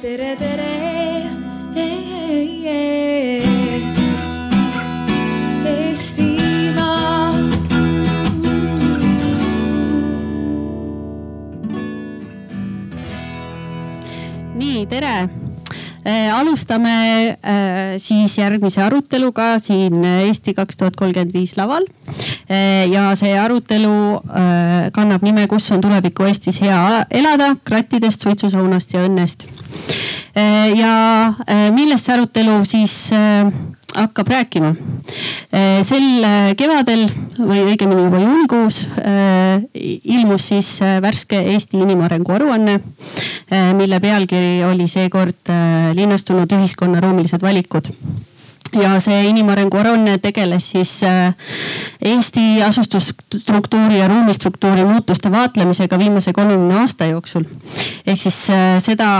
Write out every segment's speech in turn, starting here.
tere, tere. Eestimaa. nii, tere alustame äh, siis järgmise aruteluga siin Eesti kaks tuhat kolmkümmend viis laval ja see arutelu kannab nime Kus on tuleviku Eestis hea elada, krattidest, suitsusaunast ja õnnest. Ja äh, millest see arutelu siis äh, hakkab rääkima. Sel kevadel või õigemini juba juunikuus ilmus siis värske Eesti inimarengu aruanne, mille pealkiri oli seekord linnastunud ühiskonna ruumilised valikud ja see inimarengu aruanne tegeles siis Eesti asustusstruktuuri ja ruumistruktuuri muutuste vaatlemisega viimase kolmekümne aasta jooksul. ehk siis seda,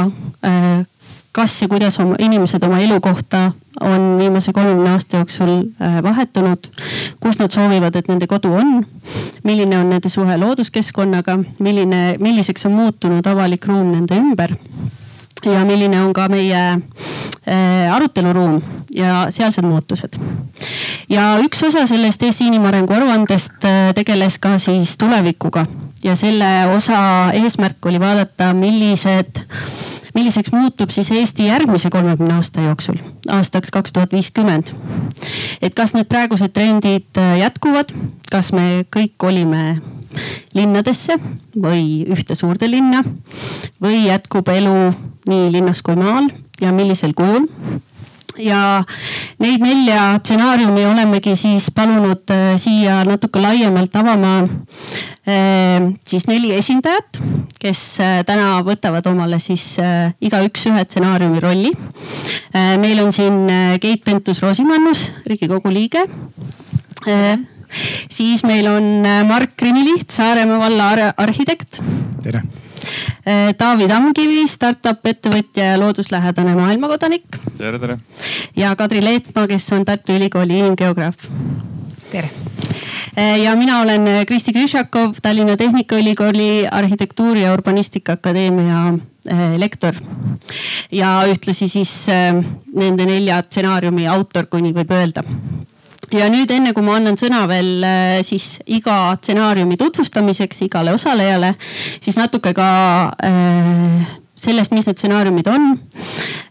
kas ja kuidas oma inimesed oma elukohta on viimase kolmekümne aasta jooksul vahetunud, kus nad soovivad, et nende kodu on, milline on nende suhe looduskeskkonnaga, milline, milliseks on muutunud avalik ruum nende ümber ja milline on ka meie äh, aruteluruum ja sealsed muutused. ja üks osa sellest Eesti inimarengu aruandest äh, tegeles ka siis tulevikuga ja selle osa eesmärk oli vaadata, millised, milliseks muutub siis Eesti järgmise kolmekümne aasta jooksul, aastaks kaks tuhat viiskümmend. et kas need praegused trendid äh, jätkuvad, kas me kõik kolime linnadesse või ühte suurde linna või jätkub elu nii linnas kui maal ja millisel kujul ja neid nelja stsenaariumi olemegi siis palunud äh, siia natuke laiemalt avama äh, siis neli esindajat, kes äh, täna võtavad omale siis igaüks ühe stsenaariumi rolli meil on siin Keit Pentus-Rosimannus, riigikogu liige siis meil on Mark Grimiliht, Saaremaa valla ar arhitekt. tere. Taavi Tammkivi, startup ettevõtja ja looduslähedane maailmakodanik. tere, tere. ja Kadri Leetmaa, kes on Tartu Ülikooli inimgeograaf. tere Äh, ja mina olen Kristi Krišakov, Tallinna Tehnikaülikooli arhitektuuri ja urbanistika akadeemia lektor. ja ühtlasi siis nende nelja stsenaariumi autor, kui nii võib öelda ja nüüd enne kui ma annan sõna veel siis iga stsenaariumi tutvustamiseks igale osalejale, siis natuke ka äh, sellest, mis need stsenaariumid on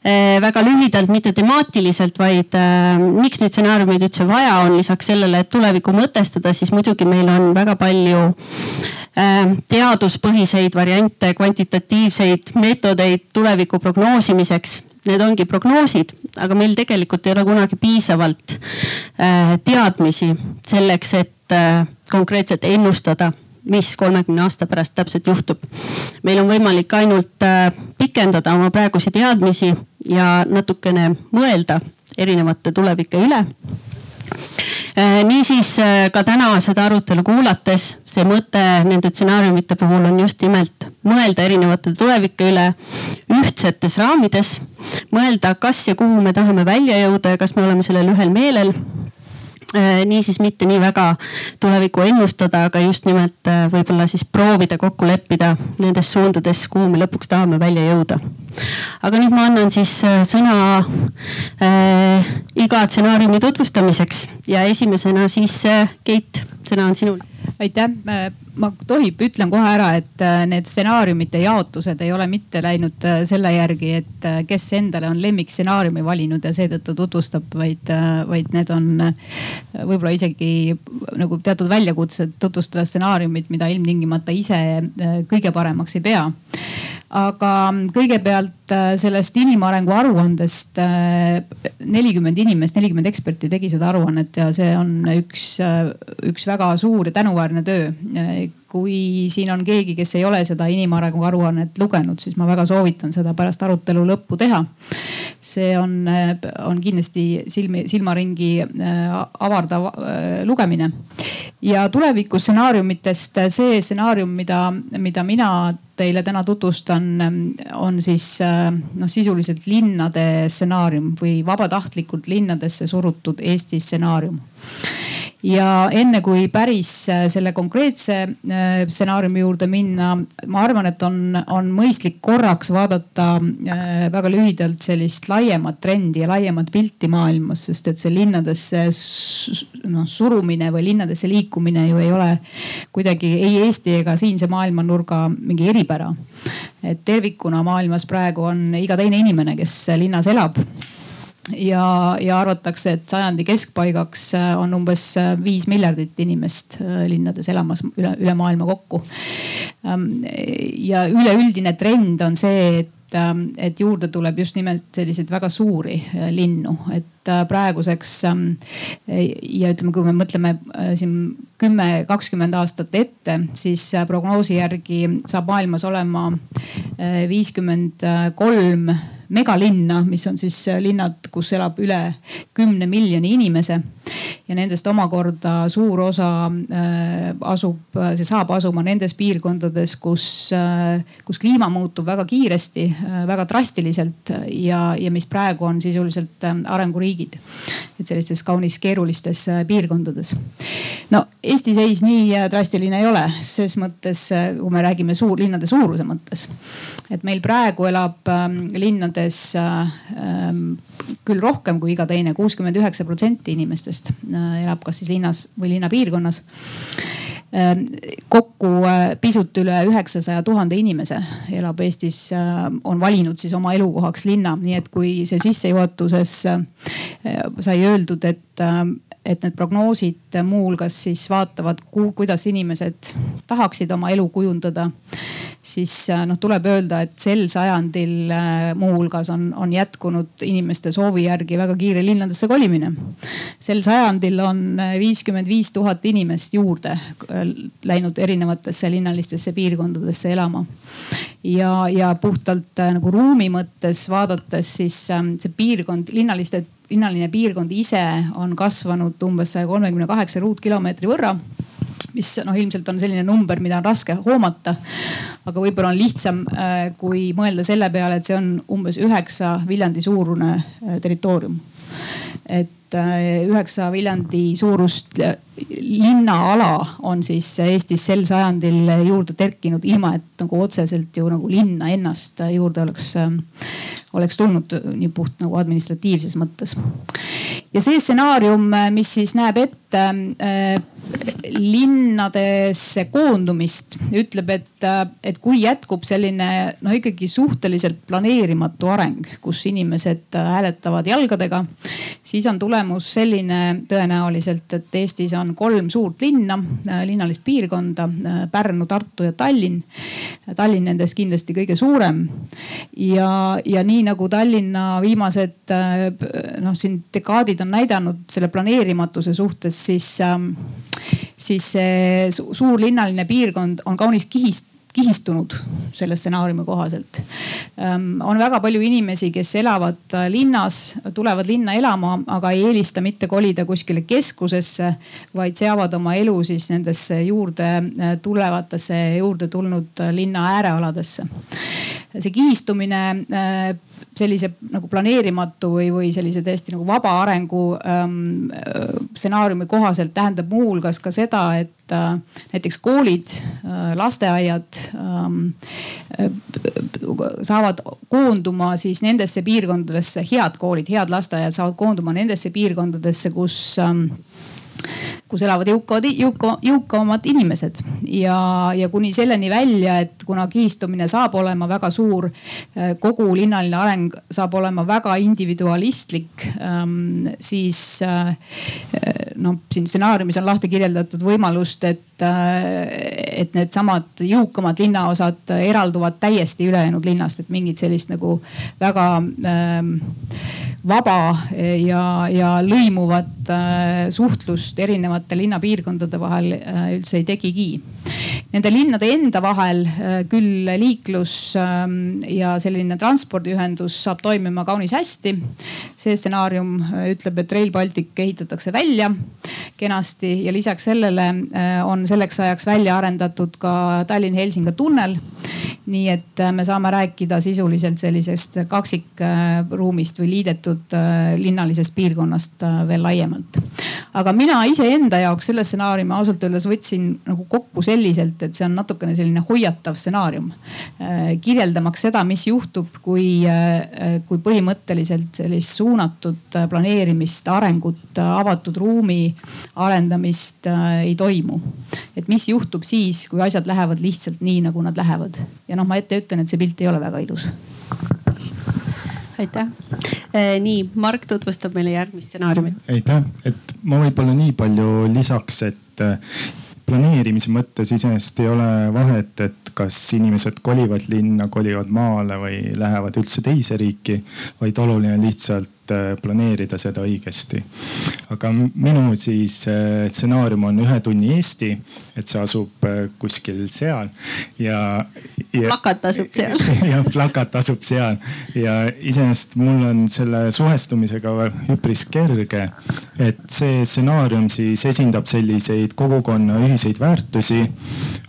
äh,. väga lühidalt, mitte temaatiliselt, vaid äh, miks neid stsenaariumeid üldse vaja on, lisaks sellele, et tulevikku mõtestada, siis muidugi meil on väga palju äh, teaduspõhiseid variante, kvantitatiivseid meetodeid tuleviku prognoosimiseks need ongi prognoosid, aga meil tegelikult ei ole kunagi piisavalt äh, teadmisi selleks, et äh, konkreetselt ennustada, mis kolmekümne aasta pärast täpselt juhtub. meil on võimalik ainult äh, pikendada oma praegusi teadmisi ja natukene mõelda erinevate tulevike üle niisiis äh, ka täna seda arutelu kuulates, see mõte nende stsenaariumite puhul on just nimelt mõelda erinevate tulevike üle ühtsetes raamides. mõelda, kas ja kuhu me tahame välja jõuda ja kas me oleme sellel ühel meelel Äh, niisiis mitte nii väga tulevikku ennustada, aga just nimelt äh, võib-olla siis proovida kokku leppida nendes suundades, kuhu me lõpuks tahame välja jõuda. aga nüüd ma annan siis äh, sõna äh, iga stsenaariumi tutvustamiseks ja esimesena siis äh, Keit, sõna on sinul. aitäh, ma tohib, ütlen kohe ära, et need stsenaariumite jaotused ei ole mitte läinud selle järgi, et kes endale on lemmikstsenaariumi valinud ja seetõttu tutvustab, vaid, vaid need on võib-olla isegi nagu teatud väljakutsed tutvustada stsenaariumit, mida ilmtingimata ise kõige paremaks ei pea aga kõigepealt sellest inimarengu aruandest nelikümmend inimest, nelikümmend eksperti tegi seda aruannet ja see on üks, üks väga suur ja tänuväärne töö. kui siin on keegi, kes ei ole seda inimarengu aruannet lugenud, siis ma väga soovitan seda pärast arutelu lõppu teha. see on, on kindlasti silmi, silmaringi avardav lugemine ja tulevikustsenaariumitest see stsenaarium, mida, mida mina teile täna tutvustan, on siis noh, sisuliselt linnade stsenaarium või vabatahtlikult linnadesse surutud Eesti stsenaarium. Ja enne kui päris äh, selle konkreetse äh, stsenaariumi juurde minna, ma arvan, et on, on mõistlik korraks vaadata äh, väga lühidalt sellist laiemat trendi ja laiemat pilti maailmas, sest et see linnadesse noh surumine või linnadesse liikumine ju ei ole kuidagi ei Eesti ega siinse maailmanurga mingi eripära. et tervikuna maailmas praegu on iga teine inimene, kes linnas elab ja, ja arvatakse, et sajandi keskpaigaks äh, on umbes äh, viis miljardit inimest äh, linnades elamas üle, üle maailma kokku. Ähm, ja üleüldine trend on see, et ähm, et juurde tuleb just nimelt selliseid väga suuri linnu, et praeguseks ähm, ja ütleme, kui me mõtleme siin kümme, kakskümmend aastat ette, siis prognoosi järgi saab maailmas olema viiskümmend kolm megalinna, mis on siis äh, linnad, kus elab üle kümne miljoni inimese. Ja nendest omakorda suur osa äh, asub, äh, see saab asuma nendes piirkondades, kus, kus kliima muutub väga kiiresti, väga drastiliselt ja, ja mis praegu on sisuliselt arenguriigid. et sellistes kaunis keerulistes piirkondades. no Eesti seis nii drastiline ei ole, ses mõttes, kui me räägime suurlinnade suuruse mõttes. et meil praegu elab ähm, linnade mõttes ähm, küll rohkem kui iga teine, kuuskümmend üheksa protsenti inimestest äh, elab kas siis linnas või linnapiirkonnas ähm, kokku äh, pisut üle üheksasaja tuhande inimese elab Eestis, äh, on valinud siis oma elukohaks linna, nii et kui see sissejuhatuses sai öeldud, et et need prognoosid muuhulgas siis vaatavad, kuidas inimesed tahaksid oma elu kujundada. siis äh, noh, tuleb öelda, et sel sajandil äh, muuhulgas on, on jätkunud inimeste soovi järgi väga kiire linnadesse kolimine. sel sajandil on äh, viiskümmend viis tuhat inimest juurde läinud erinevatesse linnalistesse piirkondadesse elama ja, ja puhtalt nagu ruumi mõttes vaadates, siis see piirkond, linnaliste linnaline piirkond ise on kasvanud umbes saja kolmekümne kaheksa ruutkilomeetri võrra mis noh, ilmselt on selline number, mida on raske hoomata. aga võib-olla on lihtsam, äh, kui mõelda selle peale, et see on umbes üheksa Viljandi suurune äh, territoorium. et äh, üheksa Viljandi suurust linnaala on siis Eestis sel sajandil juurde terkinud, ilma et nagu otseselt ju nagu linna ennast juurde oleks oleks tulnud nii puht nagu administratiivses mõttes. ja see stsenaarium, mis siis näeb ette äh, linnadesse koondumist, ütleb, et, et kui jätkub selline noh, ikkagi suhteliselt planeerimatu areng, kus inimesed hääletavad jalgadega, siis on tulemus selline tõenäoliselt, et Eestis on kolm suurt linna, linnalist piirkonda, Pärnu, Tartu ja Tallinn. Tallinn nendest kindlasti kõige suurem ja, ja nii nagu Tallinna viimased noh, siin dekaadid on näidanud selle planeerimatuse suhtes, siis ähm, siis see suurlinnaline piirkond on kaunis kihist kihistunud selle stsenaariumi kohaselt. Ehm, on väga palju inimesi, kes elavad äh, linnas, tulevad linna elama, aga ei eelista mitte kolida kuskile keskusesse, vaid seavad oma elu siis nendesse juurde äh, tulevatesse, juurde tulnud äh, linna äärealadesse. see kihistumine sellise nagu planeerimatu või, või sellise täiesti nagu vaba arengu ähm, stsenaariumi kohaselt tähendab muuhulgas ka seda, et äh, näiteks koolid äh,, lasteaiad ähm, äh, saavad koonduma siis nendesse piirkondadesse, head koolid, head lasteaiad saavad koonduma nendesse piirkondadesse, kus ähm, kus elavad jõukavad, jõuka, jõukamad inimesed. Ja, ja kuni selleni välja, et kuna kihistumine saab olema väga suur, äh, kogu linnaline areng saab olema väga individualistlik, ähm, siis äh, noh, siin stsenaariumis on lahti kirjeldatud võimalust, et, äh, et needsamad jõukamad linnaosad eralduvad täiesti ülejäänud linnast, et mingit sellist nagu väga ähm, vaba ja, ja lõimuvat suhtlust erinevate linnapiirkondade vahel äh, üldse ei tekigi. Nende linnade enda vahel äh, küll liiklus ähm, ja selline transpordiühendus saab toimima kaunis hästi. see stsenaarium äh, ütleb, et Rail Baltic ehitatakse välja kenasti ja lisaks sellele on selleks ajaks välja arendatud ka Tallinn-Helsingi tunnel. nii et me saame rääkida sisuliselt sellisest kaksikruumist või liidetud linnalisest piirkonnast veel laiemalt. aga mina iseenda jaoks selle stsenaariumi ausalt öeldes võtsin nagu kokku selliselt, et see on natukene selline hoiatav stsenaarium. kirjeldamaks seda, mis juhtub, kui, kui põhimõtteliselt sellist suunatud planeerimist, arengut, avatud ruumi arendamist äh, ei toimu. et mis juhtub siis, kui asjad lähevad lihtsalt nii, nagu nad lähevad ja noh, ma ette ütlen, et see pilt ei ole väga ilus aitäh. Äh, nii, Mark tutvustab meile järgmist stsenaariumit. aitäh, et ma võib-olla nii palju lisaks, et äh, planeerimise mõttes iseenesest ei ole vahet, et kas inimesed kolivad linna, kolivad maale või lähevad üldse teise riiki, vaid oluline lihtsalt Äh, planeerida seda õigesti. aga minu siis äh, stsenaarium on ühe tunni Eesti, et see asub äh, kuskil seal ja, ja. plakat asub seal ja plakat asub seal ja iseenesest mul on selle suhestumisega üpris kerge. et see stsenaarium siis esindab selliseid kogukonna ühiseid väärtusi,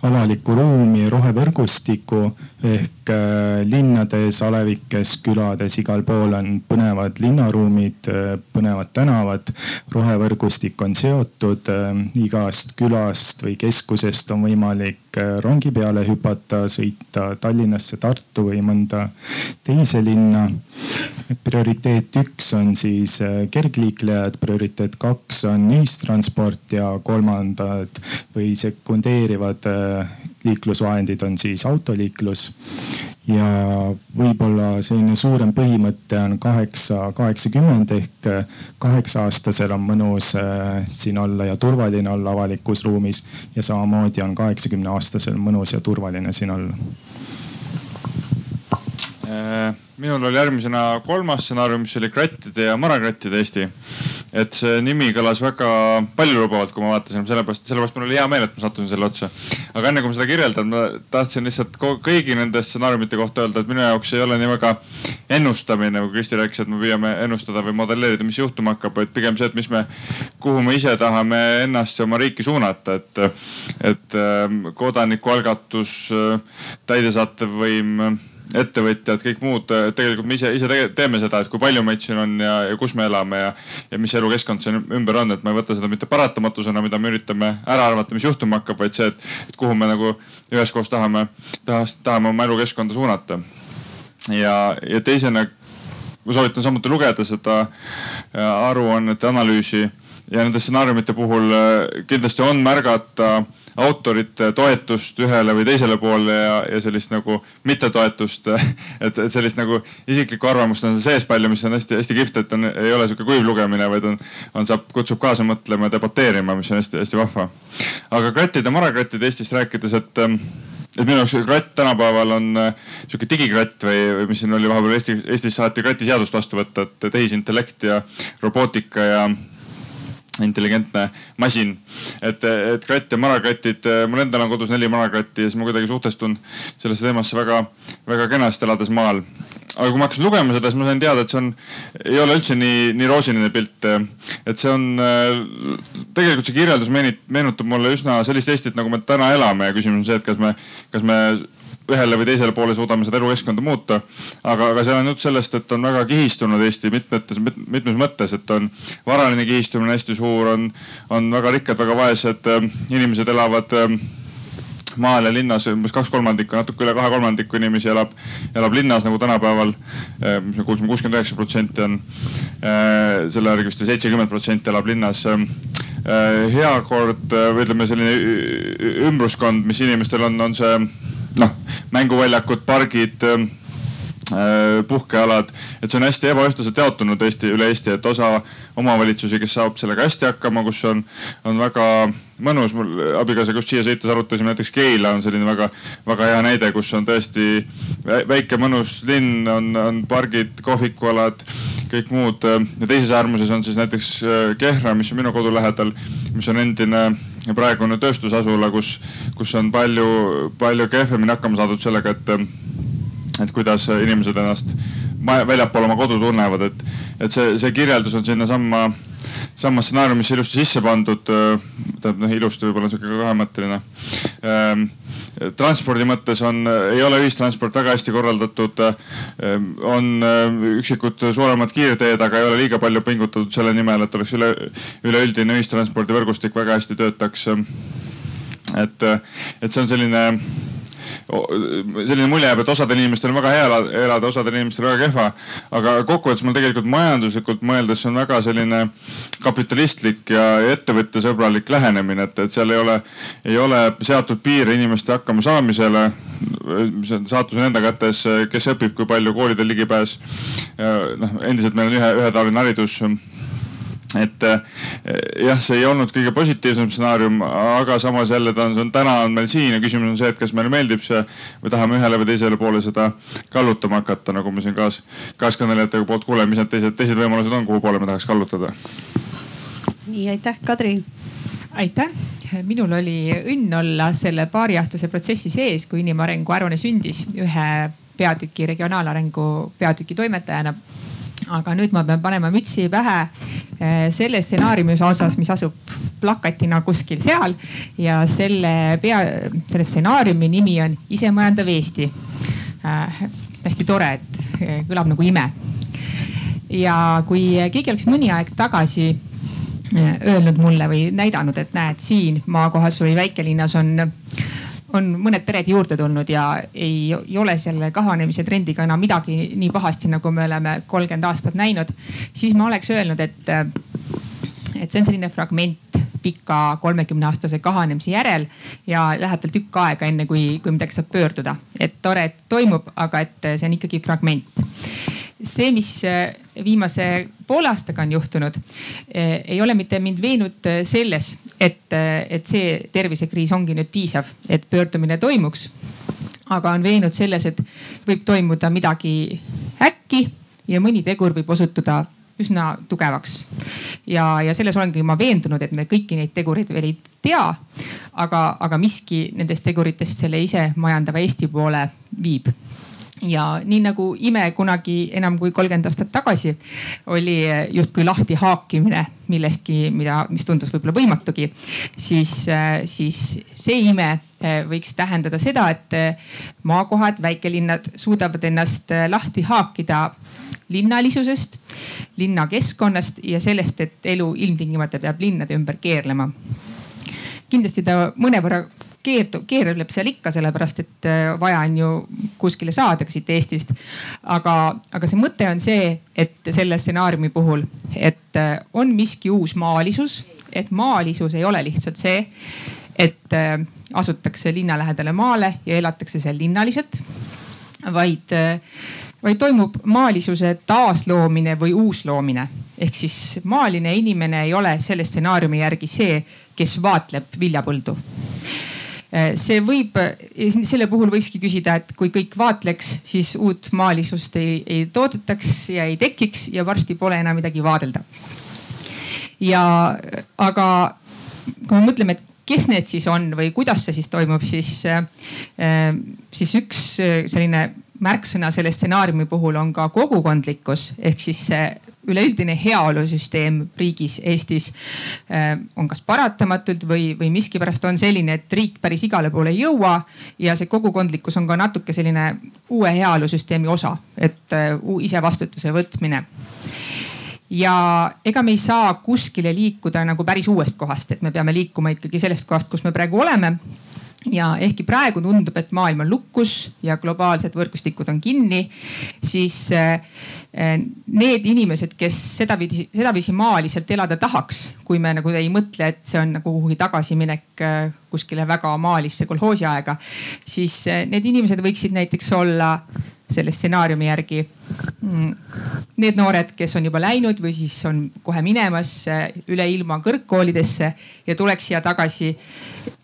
avalikku ruumi, rohevõrgustikku ehk linnades, alevikes, külades, igal pool on põnevad linna linnaruumid, äh, põnevad tänavad, rohevõrgustik on seotud, äh, igast külast või keskusest on võimalik äh, rongi peale hüpata, sõita Tallinnasse, Tartu või mõnda teise linna. prioriteet üks on siis kergliiklejad, prioriteet kaks on ühistransport ja kolmandad või sekundeerivad liiklusvahendid on siis autoliiklus. Ja võib-olla selline suurem põhimõte on kaheksa, kaheksakümmend ehk kaheksa aastasel on mõnus äh, siin olla ja turvaline olla avalikus ruumis ja samamoodi on kaheksakümne aastasel mõnus ja turvaline siin olla. Äh, minul oli järgmisena kolmas stsenaarium, mis oli krattide ja marakrattide Eesti. et see nimi kõlas väga paljulubavalt, kui ma vaatasin, sellepärast, sellepärast mul oli hea meel, et ma sattusin selle otsa. aga enne kui ma seda kirjeldan, ma tahtsin lihtsalt kõigi nende stsenaariumite kohta öelda, et minu jaoks ei ole nii väga ennustamine, nagu Kristi rääkis, et me püüame ennustada või modelleerida, mis juhtuma hakkab, vaid pigem see, et mis me, kuhu me ise tahame ennast ja oma riiki suunata, et, et ähm, kodanikualgatus, äh, täidesaatev võim ettevõtjad, kõik muud, tegelikult me ise, ise teeme seda, et kui palju meid siin on ja, ja kus me elame ja, ja mis elukeskkond siin ümber on, et ma ei võta seda mitte paratamatusena, mida me üritame ära arvata, mis juhtuma hakkab, vaid see, et, et kuhu me nagu üheskoos tahame, tahame oma elukeskkonda suunata. ja, ja teisena ma soovitan samuti lugeda seda äh, aruannete analüüsi ja nende stsenaariumite puhul äh, kindlasti on märgata autorite toetust ühele või teisele poole ja, ja sellist nagu mittetoetust. et, et sellist nagu isiklikku arvamust on sees palju, mis on hästi-hästi kihvt, et on, ei ole sihuke kuiv lugemine, vaid on, on, saab, kutsub kaasa mõtlema ja debateerima, mis on hästi-hästi vahva. aga krattide, marakrattide Eestist rääkides, et ähm, et minu jaoks kratt tänapäeval on äh, sihuke digikratt või, või mis siin oli vahepeal Eesti, Eestis saati kratiseadust vastu võtta, et tehisintellekt ja robootika ja intelligentne masin. et, et kratt ja marakratid, mul endal on kodus neli marakratti ja siis ma kuidagi suhtestun sellesse teemasse väga, väga kenasti elades maal. aga kui ma hakkasin lugema seda, siis ma sain teada, et see on, ei ole üldse nii, nii roosiline pilt. et see on, tegelikult see kirjeldus meenutab mulle üsna sellist Eestit, nagu me täna elame ja küsimus on see, et kas me, kas me ühele või teisele poole suudame seda elukeskkonda muuta. aga, aga seal on jutt sellest, et on väga kihistunud Eesti mitmetes, mitmes mõttes, et on varaline kihistumine hästi suur, on, on väga rikkad, väga vaesed äh, inimesed elavad äh, maal ja linnas umbes kaks kolmandikku, natuke üle kahe kolmandiku inimesi elab, elab linnas nagu tänapäeval. Äh, mis me kuulsime, kuuskümmend üheksa protsenti on, selle järgi vist oli seitsekümmend protsenti elab linnas. heakord või ütleme, selline ümbruskond, mis inimestel on, on see noh, mänguväljakud, pargid ähm, äh, puhkealad, et see on hästi ebaühtlaselt jaotunud Eesti, üle Eesti, et osa omavalitsusi, kes saab sellega hästi hakkama, kus on, on väga mõnus. mul abikaasaga just siia sõites arutasime näiteks Keila on selline väga, väga hea näide, kus on tõesti väike mõnus linn, on, on pargid, kohvikualad, kõik muud. ja teises äärmuses on siis näiteks äh, Kehra, mis on minu kodu lähedal, mis on endine praegune tööstusasula, kus, kus on palju, palju kehvemini hakkama saadud sellega, et, et kuidas inimesed ennast väljapool oma kodu tunnevad, et, et see, see kirjeldus on sinnasamma samas stsenaariumisse ilusti sisse pandud, tähendab noh ilusti võib-olla sihuke kahemõtteline ähm, transpordi mõttes on, ei ole ühistransport väga hästi korraldatud. on üksikud suuremad kiirteed, aga ei ole liiga palju pingutatud selle nimel, et oleks üle, üleüldine ühistranspordivõrgustik väga hästi töötaks. et, et see on selline selline mulje jääb, et osadel inimestel on väga hea elada, osadel inimestel väga kehva. aga kokkuvõttes mul tegelikult majanduslikult mõeldes on väga selline kapitalistlik ja ettevõtjasõbralik lähenemine, et, et seal ei ole, ei ole seatud piire inimeste hakkama saamisele. saatus on enda kätes, kes õpib, kui palju koolidel ligipääs. noh, endiselt meil on ühe, ühetaoline haridus et eh, jah, see ei olnud kõige positiivsem stsenaarium, aga samas jälle ta on, see on täna on meil siin ja küsimus on see, et kas meile meeldib see või tahame ühele või teisele poole seda kallutama hakata, nagu me siin kaas, kaaskõnelejate poolt kuuleme, mis need teised, teised võimalused on, kuhu poole me tahaks kallutada. nii aitäh, Kadri. aitäh, minul oli õnn olla selle paariaastase protsessi sees, kui inimarengu aruanne sündis ühe peatüki regionaalarengu peatüki toimetajana aga nüüd ma pean panema mütsi pähe selle stsenaariumi osas, mis asub plakatina kuskil seal ja selle pea, selle stsenaariumi nimi on Isemajandav Eesti äh,. hästi tore, et eh, kõlab nagu ime. ja kui keegi oleks mõni aeg tagasi öelnud mulle või näidanud, et näed siin maakohas või väikelinnas on on mõned pered juurde tulnud ja ei, ei ole selle kahanemise trendiga enam midagi nii pahasti, nagu me oleme kolmkümmend aastat näinud, siis ma oleks öelnud, et, et see on selline fragment pika kolmekümne aastase kahanemise järel ja läheb veel tükk aega, enne kui, kui midagi saab pöörduda. et tore, et toimub, aga et see on ikkagi fragment see, mis viimase poole aastaga on juhtunud, ei ole mitte mind veennud selles, et, et see tervisekriis ongi nüüd piisav, et pöördumine toimuks. aga on veenud selles, et võib toimuda midagi äkki ja mõni tegur võib osutuda üsna tugevaks. ja, ja selles olengi ma veendunud, et me kõiki neid tegureid veel ei tea. aga, aga miski nendest teguritest selle ise majandava Eesti poole viib ja nii nagu ime kunagi enam kui kolmkümmend aastat tagasi oli justkui lahti haakimine millestki, mida, mis tundus võib-olla võimatugi, siis, siis see ime eh, võiks tähendada seda, et eh, maakohad, väikelinnad suudavad ennast eh, lahti haakida linnalisusest, linnakeskkonnast ja sellest, et elu ilmtingimata peab linnade ümber keerlema. kindlasti ta mõnevõrra keerdu, keerleb seal ikka, sellepärast et äh, vaja on ju kuskile saada ka siit Eestist. aga, aga see mõte on see, et selle stsenaariumi puhul, et äh, on miski uus maalisus, et maalisus ei ole lihtsalt see, et äh, asutakse linna lähedale maale ja elatakse seal linnaliselt, vaid vaid toimub maalisuse taasloomine või uusloomine. ehk siis maaline inimene ei ole selle stsenaariumi järgi see, kes vaatleb viljapõldu see võib, eh, selle puhul võikski küsida, et kui kõik vaatleks, siis uut maalisust ei, ei toodetaks ja ei tekiks ja varsti pole enam midagi vaadelda. ja aga kui me mõtleme, et kes need siis on või kuidas see siis toimub, siis, eh, siis üks selline märksõna selle stsenaariumi puhul on ka kogukondlikkus ehk siis see üleüldine heaolusüsteem riigis Eestis äh, on kas paratamatult või, või miskipärast on selline, et riik päris igale poole ei jõua. ja see kogukondlikkus on ka natuke selline uue heaolusüsteemi osa, et äh, ise vastutuse võtmine ja ega me ei saa kuskile liikuda nagu päris uuest kohast, et me peame liikuma ikkagi sellest kohast, kus me praegu oleme ja ehkki praegu tundub, et maailm on lukus ja globaalsed võrgustikud on kinni, siis äh, äh, need inimesed, kes sedaviisi, sedaviisi maaliselt elada tahaks, kui me nagu ei mõtle, et see on nagu kuhugi tagasiminek äh, kuskile väga maalisse kolhoosiaega, siis need inimesed võiksid näiteks olla selle stsenaariumi järgi mm, need noored, kes on juba läinud või siis on kohe minemas üle ilma kõrgkoolidesse ja tuleks siia tagasi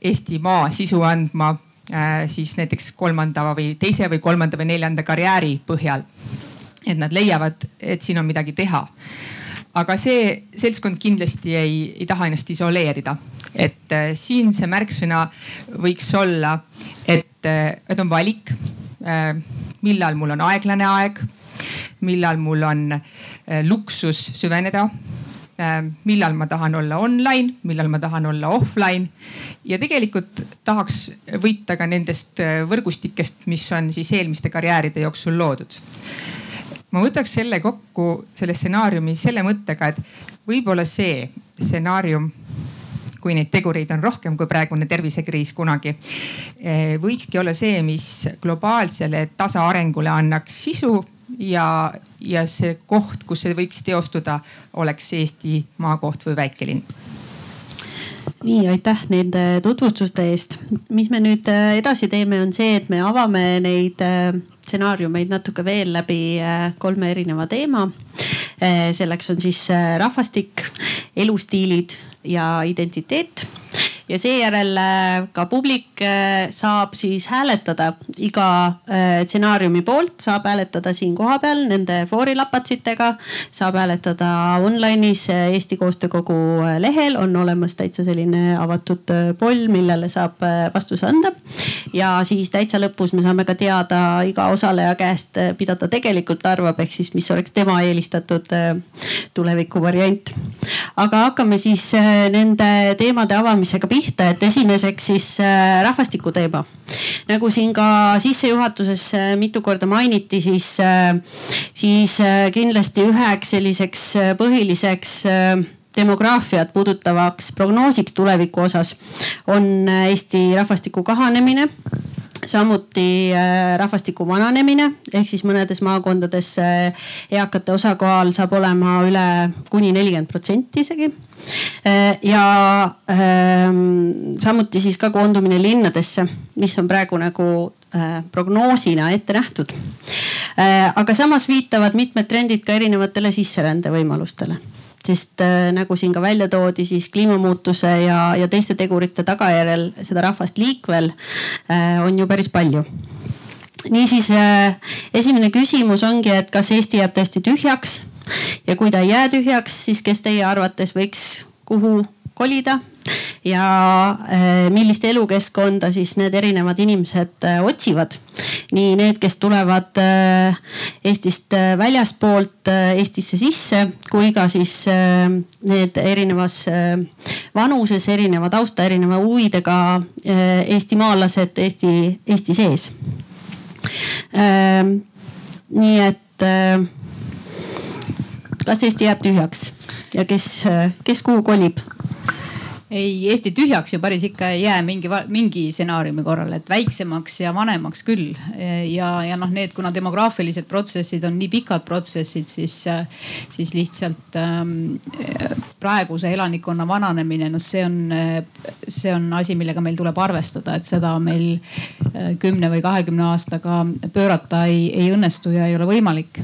Eestimaa sisu andma äh, siis näiteks kolmanda või teise või kolmanda või neljanda karjääri põhjal. et nad leiavad, et siin on midagi teha. aga see seltskond kindlasti ei, ei taha ennast isoleerida, et äh, siin see märksõna võiks olla, et, et on valik millal mul on aeglane aeg, millal mul on äh, luksus süveneda millal ma tahan olla online, millal ma tahan olla offline. Ja tegelikult tahaks võita ka nendest võrgustikest, mis on siis eelmiste karjääride jooksul loodud. Ma võtaks selle kokku, selle stsenaariumi selle mõttega, et võib-olla see stsenaarium kui neid tegureid on rohkem kui praegune tervisekriis kunagi, eh, võikski olla see, mis globaalsele tasaarengule annaks sisu ja, ja see koht, kus see võiks teostuda, oleks Eesti maakoht või väikelinn nii, aitäh nende tutvustuste eest. mis me nüüd äh, edasi teeme, on see, et me avame neid äh, stsenaariumeid natuke veel läbi kolme erineva teema. Selleks on siis rahvastik, elustiilid ja identiteet ja seejärel äh, ka publik äh, saab siis hääletada iga äh, stsenaariumi poolt, saab hääletada siin kohapeal nende foorilapatsitega, saab hääletada online'is Eesti Koostöökogu lehel on olemas täitsa selline avatud poll, millele saab vastuse anda. ja siis täitsa lõpus me saame ka teada iga osaleja käest, mida ta tegelikult arvab, ehk siis mis oleks tema eelistatud tuleviku variant. aga hakkame siis nende teemade avamisega pihta, et esimeseks siis äh, rahvastiku teema. nagu siin ka sissejuhatuses äh, mitu korda mainiti, siis, äh, siis kindlasti üheks selliseks põhiliseks demograafiat puudutavaks prognoosiks tuleviku osas on Eesti rahvastiku kahanemine samuti rahvastiku vananemine ehk siis mõnedes maakondades eakate osakaal saab olema üle kuni nelikümmend protsenti isegi. Äh, ja ähm, samuti siis ka koondumine linnadesse, mis on praegu nagu prognoosina ette nähtud. aga samas viitavad mitmed trendid ka erinevatele sisserände võimalustele sest äh, nagu siin ka välja toodi, siis kliimamuutuse ja, ja teiste tegurite tagajärjel seda rahvast liikvel äh, on ju päris palju. Niisiis äh, esimene küsimus ongi, et kas Eesti jääb tõesti tühjaks ja kui ta ei jää tühjaks, siis kes teie arvates võiks kuhu kolida ja äh, millist elukeskkonda siis need erinevad inimesed äh, otsivad. nii need, kes tulevad äh, Eestist väljaspoolt Eestisse sisse, kui ka siis need erinevas vanuses, erineva tausta, erineva huvidega eestimaalased Eesti, Eesti sees. nii et kas Eesti jääb tühjaks ja kes, kes kuhu kolib? ei, Eesti tühjaks ju päris ikka ei jää mingi, mingi stsenaariumi korral, et väiksemaks ja vanemaks küll. ja, ja noh, need, kuna demograafilised protsessid on nii pikad protsessid, siis, siis lihtsalt ähm, praeguse elanikkonna vananemine, noh, see on, see on asi, millega meil tuleb arvestada, et seda meil äh, kümne või kahekümne aastaga pöörata ei, ei õnnestu ja ei ole võimalik.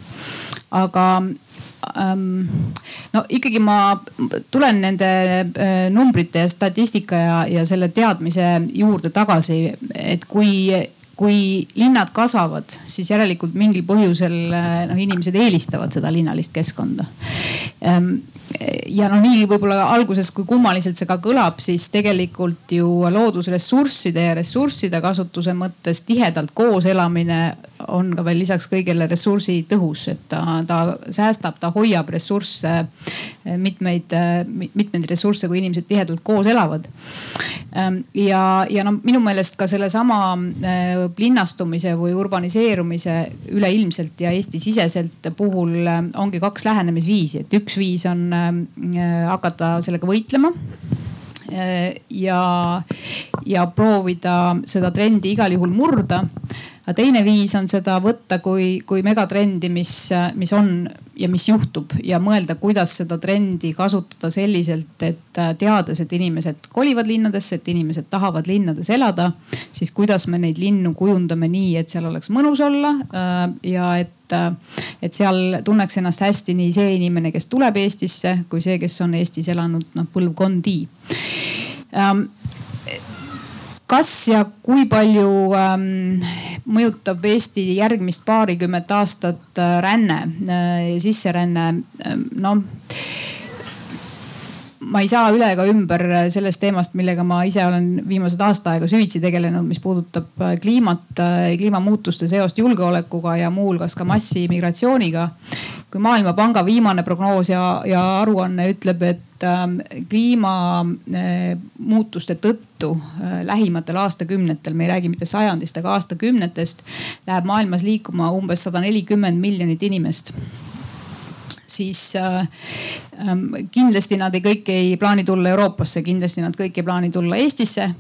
aga no ikkagi ma tulen nende äh, numbrite ja statistika ja, ja selle teadmise juurde tagasi, et kui kui linnad kasvavad, siis järelikult mingil põhjusel äh, noh, inimesed eelistavad seda linnalist keskkonda. Ähm, ja noh, nii võib-olla alguses, kui kummaliselt see ka kõlab, siis tegelikult ju loodusressursside ja ressursside kasutuse mõttes tihedalt koos elamine on ka veel lisaks kõigele ressursitõhus, et ta, ta säästab, ta hoiab ressursse, mitmeid, mitmeid ressursse, kui inimesed tihedalt koos elavad. Ja, ja no minu meelest ka sellesama äh, linnastumise või urbaniseerumise üleilmselt ja Eesti-siseselt puhul ongi kaks lähenemisviisi, et üks viis on äh, hakata sellega võitlema ja, ja proovida seda trendi igal juhul murda aga teine viis on seda võtta kui, kui megatrendi, mis, mis on ja mis juhtub ja mõelda, kuidas seda trendi kasutada selliselt, et teades, et inimesed kolivad linnadesse, et inimesed tahavad linnades elada, siis kuidas me neid linnu kujundame nii, et seal oleks mõnus olla äh, ja et, et seal tunneks ennast hästi nii see inimene, kes tuleb Eestisse, kui see, kes on Eestis elanud noh põlvkondi ähm, kas ja kui palju ähm, mõjutab Eesti järgmist paarikümmet aastat äh, ränne äh, sisseränne äh,? noh ma ei saa üle ega ümber sellest teemast, millega ma ise olen viimased aasta aega süvitsi tegelenud, mis puudutab äh, kliimat, äh, kliimamuutuste seost julgeolekuga ja muuhulgas ka massiimmigratsiooniga. Kui Maailmapanga viimane prognoos ja, ja aruanne ütleb, et ähm, kliimamuutuste tõttu lähimatel aastakümnetel, me ei räägi mitte sajandist, aga aastakümnetest, läheb maailmas liikuma umbes sada nelikümmend miljonit inimest siis äh, ähm, kindlasti nad ei, kõik ei plaani tulla Euroopasse, kindlasti nad kõik ei plaani tulla Eestisse.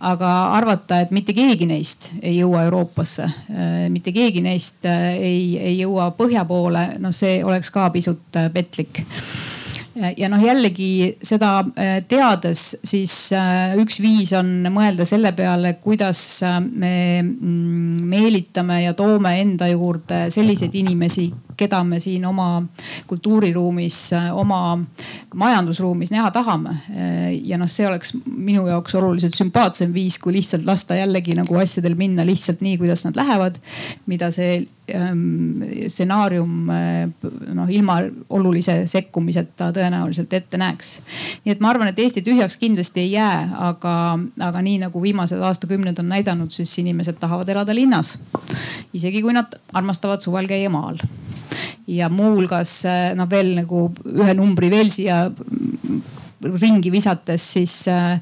aga arvata, et mitte keegi neist ei jõua Euroopasse, äh, mitte keegi neist äh, ei, ei jõua põhja poole, noh, see oleks ka pisut petlik ja noh, jällegi seda teades, siis üks viis on mõelda selle peale, kuidas me mm, meelitame ja toome enda juurde selliseid inimesi, keda me siin oma kultuuriruumis, oma majandusruumis näha tahame. ja noh, see oleks minu jaoks oluliselt sümpaatsem viis, kui lihtsalt lasta jällegi nagu asjadel minna lihtsalt nii, kuidas nad lähevad. mida see stsenaarium noh, ilma olulise sekkumiseta tõenäoliselt ette näeks. nii et ma arvan, et Eesti tühjaks kindlasti ei jää, aga, aga nii nagu viimased aastakümned on näidanud, siis inimesed tahavad elada linnas. isegi kui nad armastavad suvel käia maal ja muuhulgas noh, veel nagu ühe numbri veel siia ringi visates, siis äh,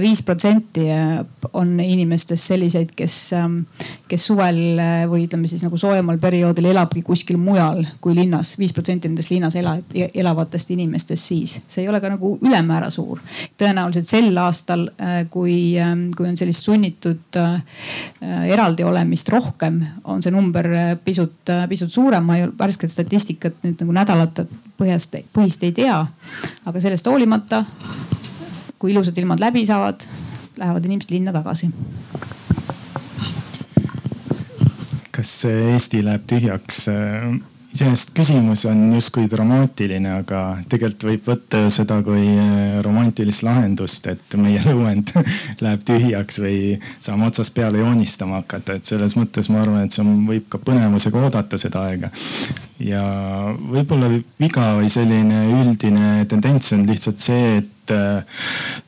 viis protsenti äh, on inimestest selliseid, kes, ähm, kes suvel äh, või ütleme siis nagu soojemal perioodil elabki kuskil mujal kui linnas. viis protsenti nendest linnas ela, elavatest inimestest siis, see ei ole ka nagu ülemäära suur. tõenäoliselt sel aastal, kui, ähm, kui on sellist sunnitud eraldi olemist rohkem, on see number pisut, pisut suurem. ma ei, värsket statistikat nüüd nagu nädalate põhjast, põhist ei tea, aga sellest hoolimata kui ilusad ilmad läbi saavad, lähevad inimesed linna tagasi. kas Eesti läheb tühjaks? Iseenesest küsimus on justkui dramaatiline, aga tegelikult võib võtta ju seda kui eh, romantilist lahendust, et meie lõuend läheb tühjaks või saame otsast peale joonistama hakata, et selles mõttes ma arvan, et see on, võib ka põnevusega oodata seda aega. ja võib-olla viga või selline üldine tendents on lihtsalt see, et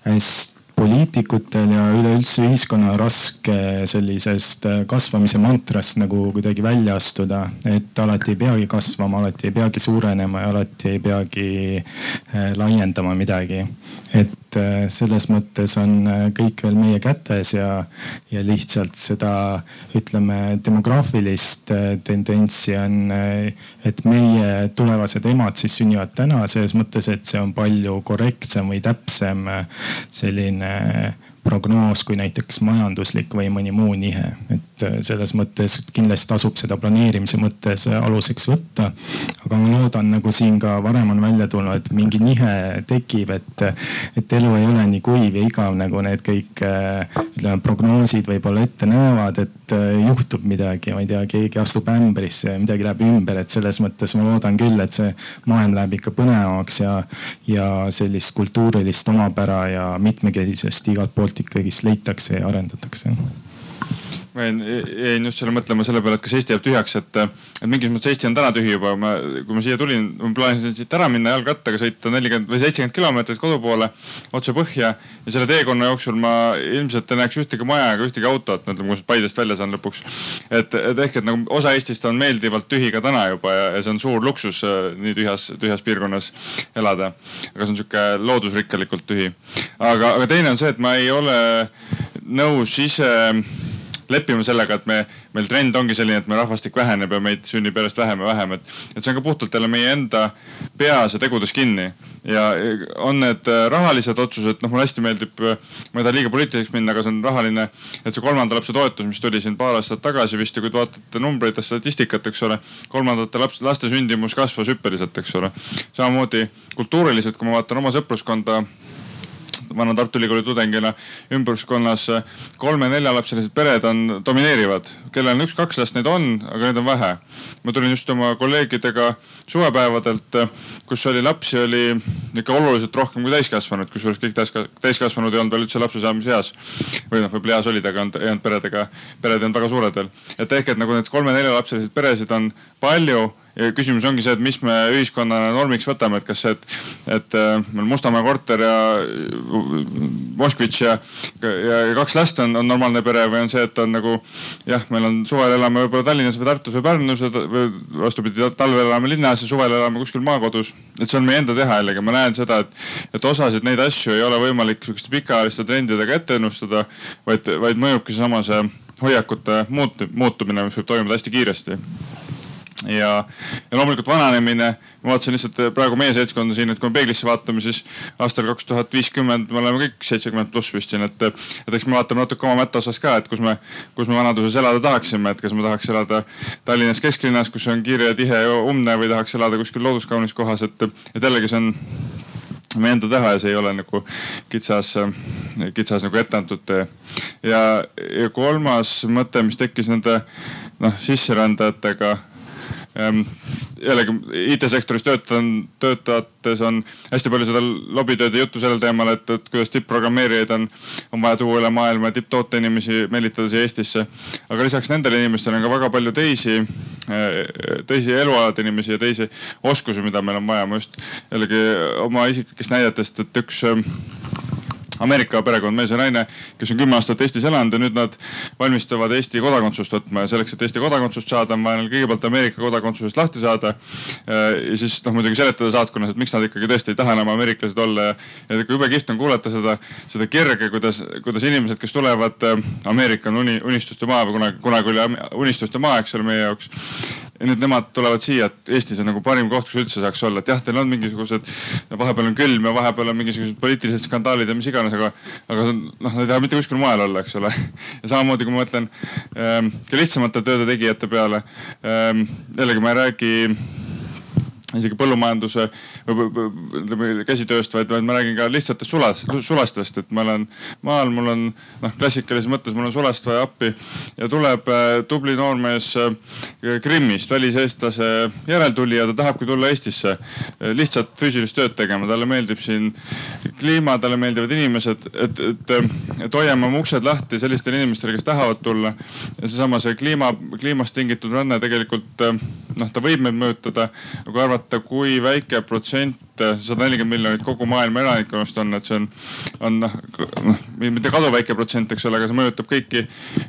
hästi eh, poliitikutel ja üleüldse ühiskonna raske sellisest äh, kasvamise mantrast nagu kuidagi välja astuda. et alati ei peagi kasvama, alati ei peagi suurenema ja alati ei peagi äh, laiendama midagi. Et äh, selles mõttes on kõik veel meie kätes ja, ja lihtsalt seda ütleme demograafilist tendentsi on, et meie tulevased emad siis sünnivad täna selles mõttes, et see on palju korrektsem või täpsem selline prognoos kui näiteks majanduslik või mõni muu nihe. et äh, selles mõttes kindlasti tasub seda planeerimise mõttes äh, aluseks võtta. aga ma loodan, nagu siin ka varem on välja tulnud, et mingi nihe tekib, et, et elu ei ole nii kuiv ja igav, nagu need kõik äh, ütleme prognoosid võib-olla ette näevad, et juhtub midagi, ma ei tea, keegi astub ämbrisse midagi läheb ümber, et selles mõttes ma loodan küll, et see maailm läheb ikka põnevamaks ja, ja sellist kultuurilist omapära ja mitmekesisust igalt poolt tegelikult ikkagist leitakse ja arendatakse ma jäin, jäin just selle mõtlema selle peale, et kas Eesti jääb tühjaks, et, et mingis mõttes Eesti on täna tühi juba. ma, kui ma siia tulin, ma plaanisin siit ära minna jalgrattaga, sõita nelikümmend või seitsekümmend kilomeetrit kodu poole otse põhja. ja selle teekonna jooksul ma ilmselt ei näeks ühtegi maja ega ühtegi autot, ütleme, kui ma Paidest välja saan lõpuks. et, et ehk, et nagu osa Eestist on meeldivalt tühi ka täna juba ja, ja see on suur luksus äh, nii tühjas, tühjas piirkonnas elada. aga see on sihuke loodusrikkalikult tühi. aga, aga teine on see, et ma ei ole nõus ise leppima sellega, et me, meil trend ongi selline, et meie rahvastik väheneb ja meid sünnib järjest vähem ja vähem, et, et see on ka puhtalt jälle meie enda peas ja tegudes kinni. ja on need äh, rahalised otsused, noh mulle hästi meeldib, äh, ma ei taha liiga poliitiliseks minna, aga see on rahaline, et see kolmanda lapse toetus, mis tuli siin paar aastat tagasi vist ja kui te vaatate numbreid ja statistikat, eks ole. kolmandate laps, laste sündimus kasvas hüppeliselt, eks ole. samamoodi kultuuriliselt, kui ma vaatan oma sõpruskonda vana Tartu Ülikooli tudengina ümbruskonnas kolme-neljalapselised pered on domineerivad. Kellel on üks-kaks last, neid on, aga neid on vähe. ma tulin just oma kolleegidega suvepäevadelt, kus oli lapsi oli ikka oluliselt rohkem kui täiskasvanuid, kusjuures kõik täiskasvanud ei olnud veel üldse lapse saamise eas. või noh, võib-olla eas olid, aga ei olnud peredega, pered ei olnud väga suured veel. et ehk, et nagu need kolme-neljalapselised peresid on palju ja küsimus ongi see, et mis me ühiskonnana normiks võtame, et kas see, et, et äh, meil Mustamäe korter ja Moskvitš ja, ja, ja kaks last on, on normaalne pere või on see, et on nagu jah, meil on suvel elame võib-olla Tallinnas või Tartus või Pärnus või vastupidi, talvel elame linnas ja suvel elame kuskil maakodus. et see on meie enda teha jällegi, ma näen seda, et, et osasid neid asju ei ole võimalik sihukeste pikaajaliste trendidega ette ennustada, vaid, vaid mõjubki seesama see hoiakute muutumine, mis võib toimuda hästi kiiresti ja, ja loomulikult vananemine. ma vaatasin lihtsalt praegu meie seltskonda siin, et kui me peeglisse vaatame, siis aastal kaks tuhat viiskümmend me oleme kõik seitsekümmend pluss vist siin, et, et eks me vaatame natuke oma mätta osas ka, et kus me, kus me vanaduses elada tahaksime, et kas me tahaks elada Tallinnas kesklinnas, kus on kiire, tihe ja umbne või tahaks elada kuskil looduskaunis kohas, et, et jällegi see on meie enda teha ja see ei ole nagu kitsas, kitsas nagu ette antud tee. ja, ja kolmas mõte, mis tekkis nende noh sisserändajatega jällegi IT-sektoris töötan, töötates on hästi palju seda lobitööd ja juttu sellel teemal, et, et kuidas tippprogrammeerijaid on, on vaja tuua üle maailma tipptoote inimesi meelitada siia Eestisse. aga lisaks nendele inimestele on ka väga palju teisi, eh, teisi elualade inimesi ja teisi oskusi, mida meil on vaja. ma just jällegi oma isiklikest näidetest, et üks Ameerika perekond, mees ja naine, kes on kümme aastat Eestis elanud ja nüüd nad valmistuvad Eesti kodakondsust võtma. Ja selleks, et Eesti kodakondsust saada, on vaja neil kõigepealt Ameerika kodakondsusest lahti saada. ja siis noh muidugi seletada saatkonnas, et miks nad ikkagi tõesti ei taha enam ameeriklased olla. Ja, ja jube kihvt on kuulata seda, seda kirge, kuidas, kuidas inimesed, kes tulevad, äh, Ameerika on uni, unistuste maa või kunagi, kunagi oli unistuste maa, eks ole, meie jaoks ja nüüd nemad tulevad siia, et Eestis on nagu parim koht, kus üldse saaks olla, et jah, teil on mingisugused, vahepeal on külm ja vahepeal on mingisugused poliitilised skandaalid ja mis iganes, aga, aga noh, nad ei taha mitte kuskil mujal olla, eks ole. ja samamoodi, kui ma mõtlen ähm, ka lihtsamate tööde tegijate peale ähm,. jällegi ma ei räägi isegi põllumajanduse ütleme käsitööst, vaid, vaid ma räägin ka lihtsatest sulas, sulastest, et ma olen maal, mul on noh, klassikalises mõttes mul on sulast vaja appi ja tuleb äh, tubli noormees äh, Krimmist, väliseestlase järeltulija, ta tahabki tulla Eestisse äh, lihtsalt füüsilist tööd tegema, talle meeldib siin kliima, talle meeldivad inimesed, et, et, et hoiame oma uksed lahti sellistele inimestele, kes tahavad tulla. ja seesama see kliima, kliimast tingitud ränne tegelikult noh, ta võib meid mõjutada, kui arvata arvata, kui väike protsent, sada nelikümmend miljonit kogu maailma elanikkonnast on, et see on, on noh, noh mitte kaduvväike protsent, eks ole, aga see mõjutab kõiki.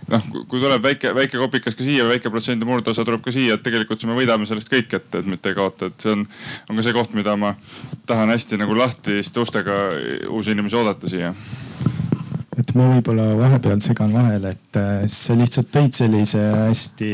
noh, kui tuleb väike, väike kopikas ka siia, väike protsendi murdosa tuleb ka siia, et tegelikult siis me võidame sellest kõik, et, et mitte ei kaota, et see on, on ka see koht, mida ma tahan hästi nagu lahtiste ustega uusi inimesi oodata siia et ma võib-olla vahepeal segan vahele, et äh, sa lihtsalt tõid sellise hästi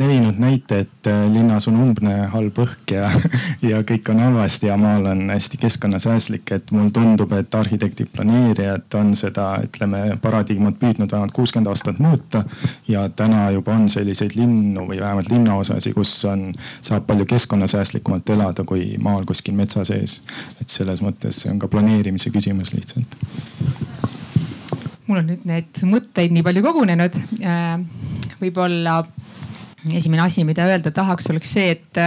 levinud näite, et äh, linnas on umbne halb õhk ja, ja kõik on halvasti ja maal on hästi keskkonnasäästlik. et mulle tundub, et arhitektid, planeerijad on seda, ütleme paradigmat püüdnud vähemalt kuuskümmend aastat muuta. ja täna juba on selliseid linnu või vähemalt linnaosasid, kus on, saab palju keskkonnasäästlikumalt elada kui maal kuskil metsa sees. et selles mõttes see on ka planeerimise küsimus lihtsalt mul on nüüd neid mõtteid nii palju kogunenud. Äh, võib-olla esimene asi, mida öelda tahaks, oleks see, et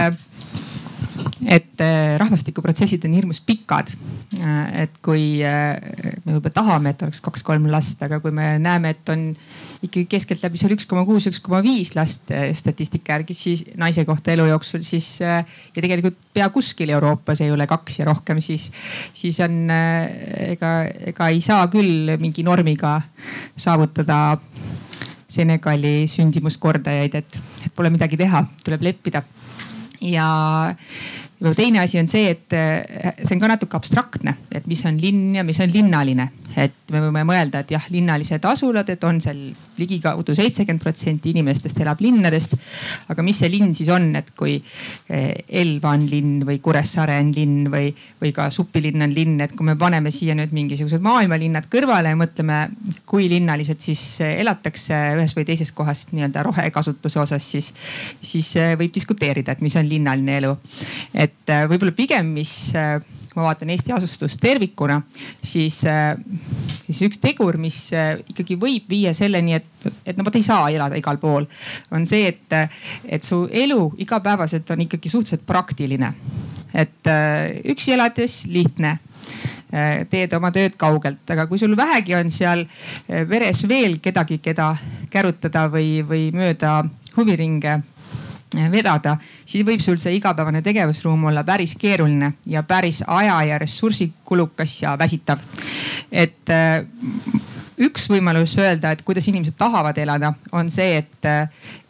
et äh, rahvastikuprotsessid on hirmus pikad. Äh, et kui me võib-olla tahame, et oleks kaks-kolm last, aga kui me näeme, et on ikkagi keskeltläbi seal üks koma kuus, üks koma viis last statistika järgi, siis naise kohta elu jooksul, siis ja tegelikult pea kuskil Euroopas ei ole kaks ja rohkem, siis, siis on ega, ega ei saa küll mingi normiga saavutada Senegali sündimuskordajaid, et, et pole midagi teha, tuleb leppida. ja teine asi on see, et see on ka natuke abstraktne, et mis on linn ja mis on linnaline et me võime mõelda, et jah, linnalised asulad, et on seal ligikaudu seitsekümmend protsenti inimestest elab linnadest. aga mis see linn siis on, et kui eh, Elva on linn või Kuressaare on linn või, või ka Supilinn on linn, et kui me paneme siia nüüd mingisugused maailmalinnad kõrvale ja mõtleme, kui linnaliselt siis elatakse ühes või teises kohas nii-öelda rohekasutuse osas, siis, siis eh, võib diskuteerida, et mis on linnaline elu. Et eh, võib-olla pigem, mis kui ma vaatan Eesti asustust tervikuna, siis, äh, siis üks tegur, mis äh, ikkagi võib viia selleni, et, et no vot ei saa elada igal pool, on see, et, et su elu igapäevaselt on ikkagi suhteliselt praktiline. et äh, üksi elades lihtne teed oma tööd kaugelt, aga kui sul vähegi on seal veres veel kedagi, keda kärutada või, või mööda huviringe vedada, siis võib sul see igapäevane tegevusruum olla päris keeruline ja päris aja ja ressursikulukas ja väsitav. et äh, üks võimalus öelda, et kuidas inimesed tahavad elada, on see, et,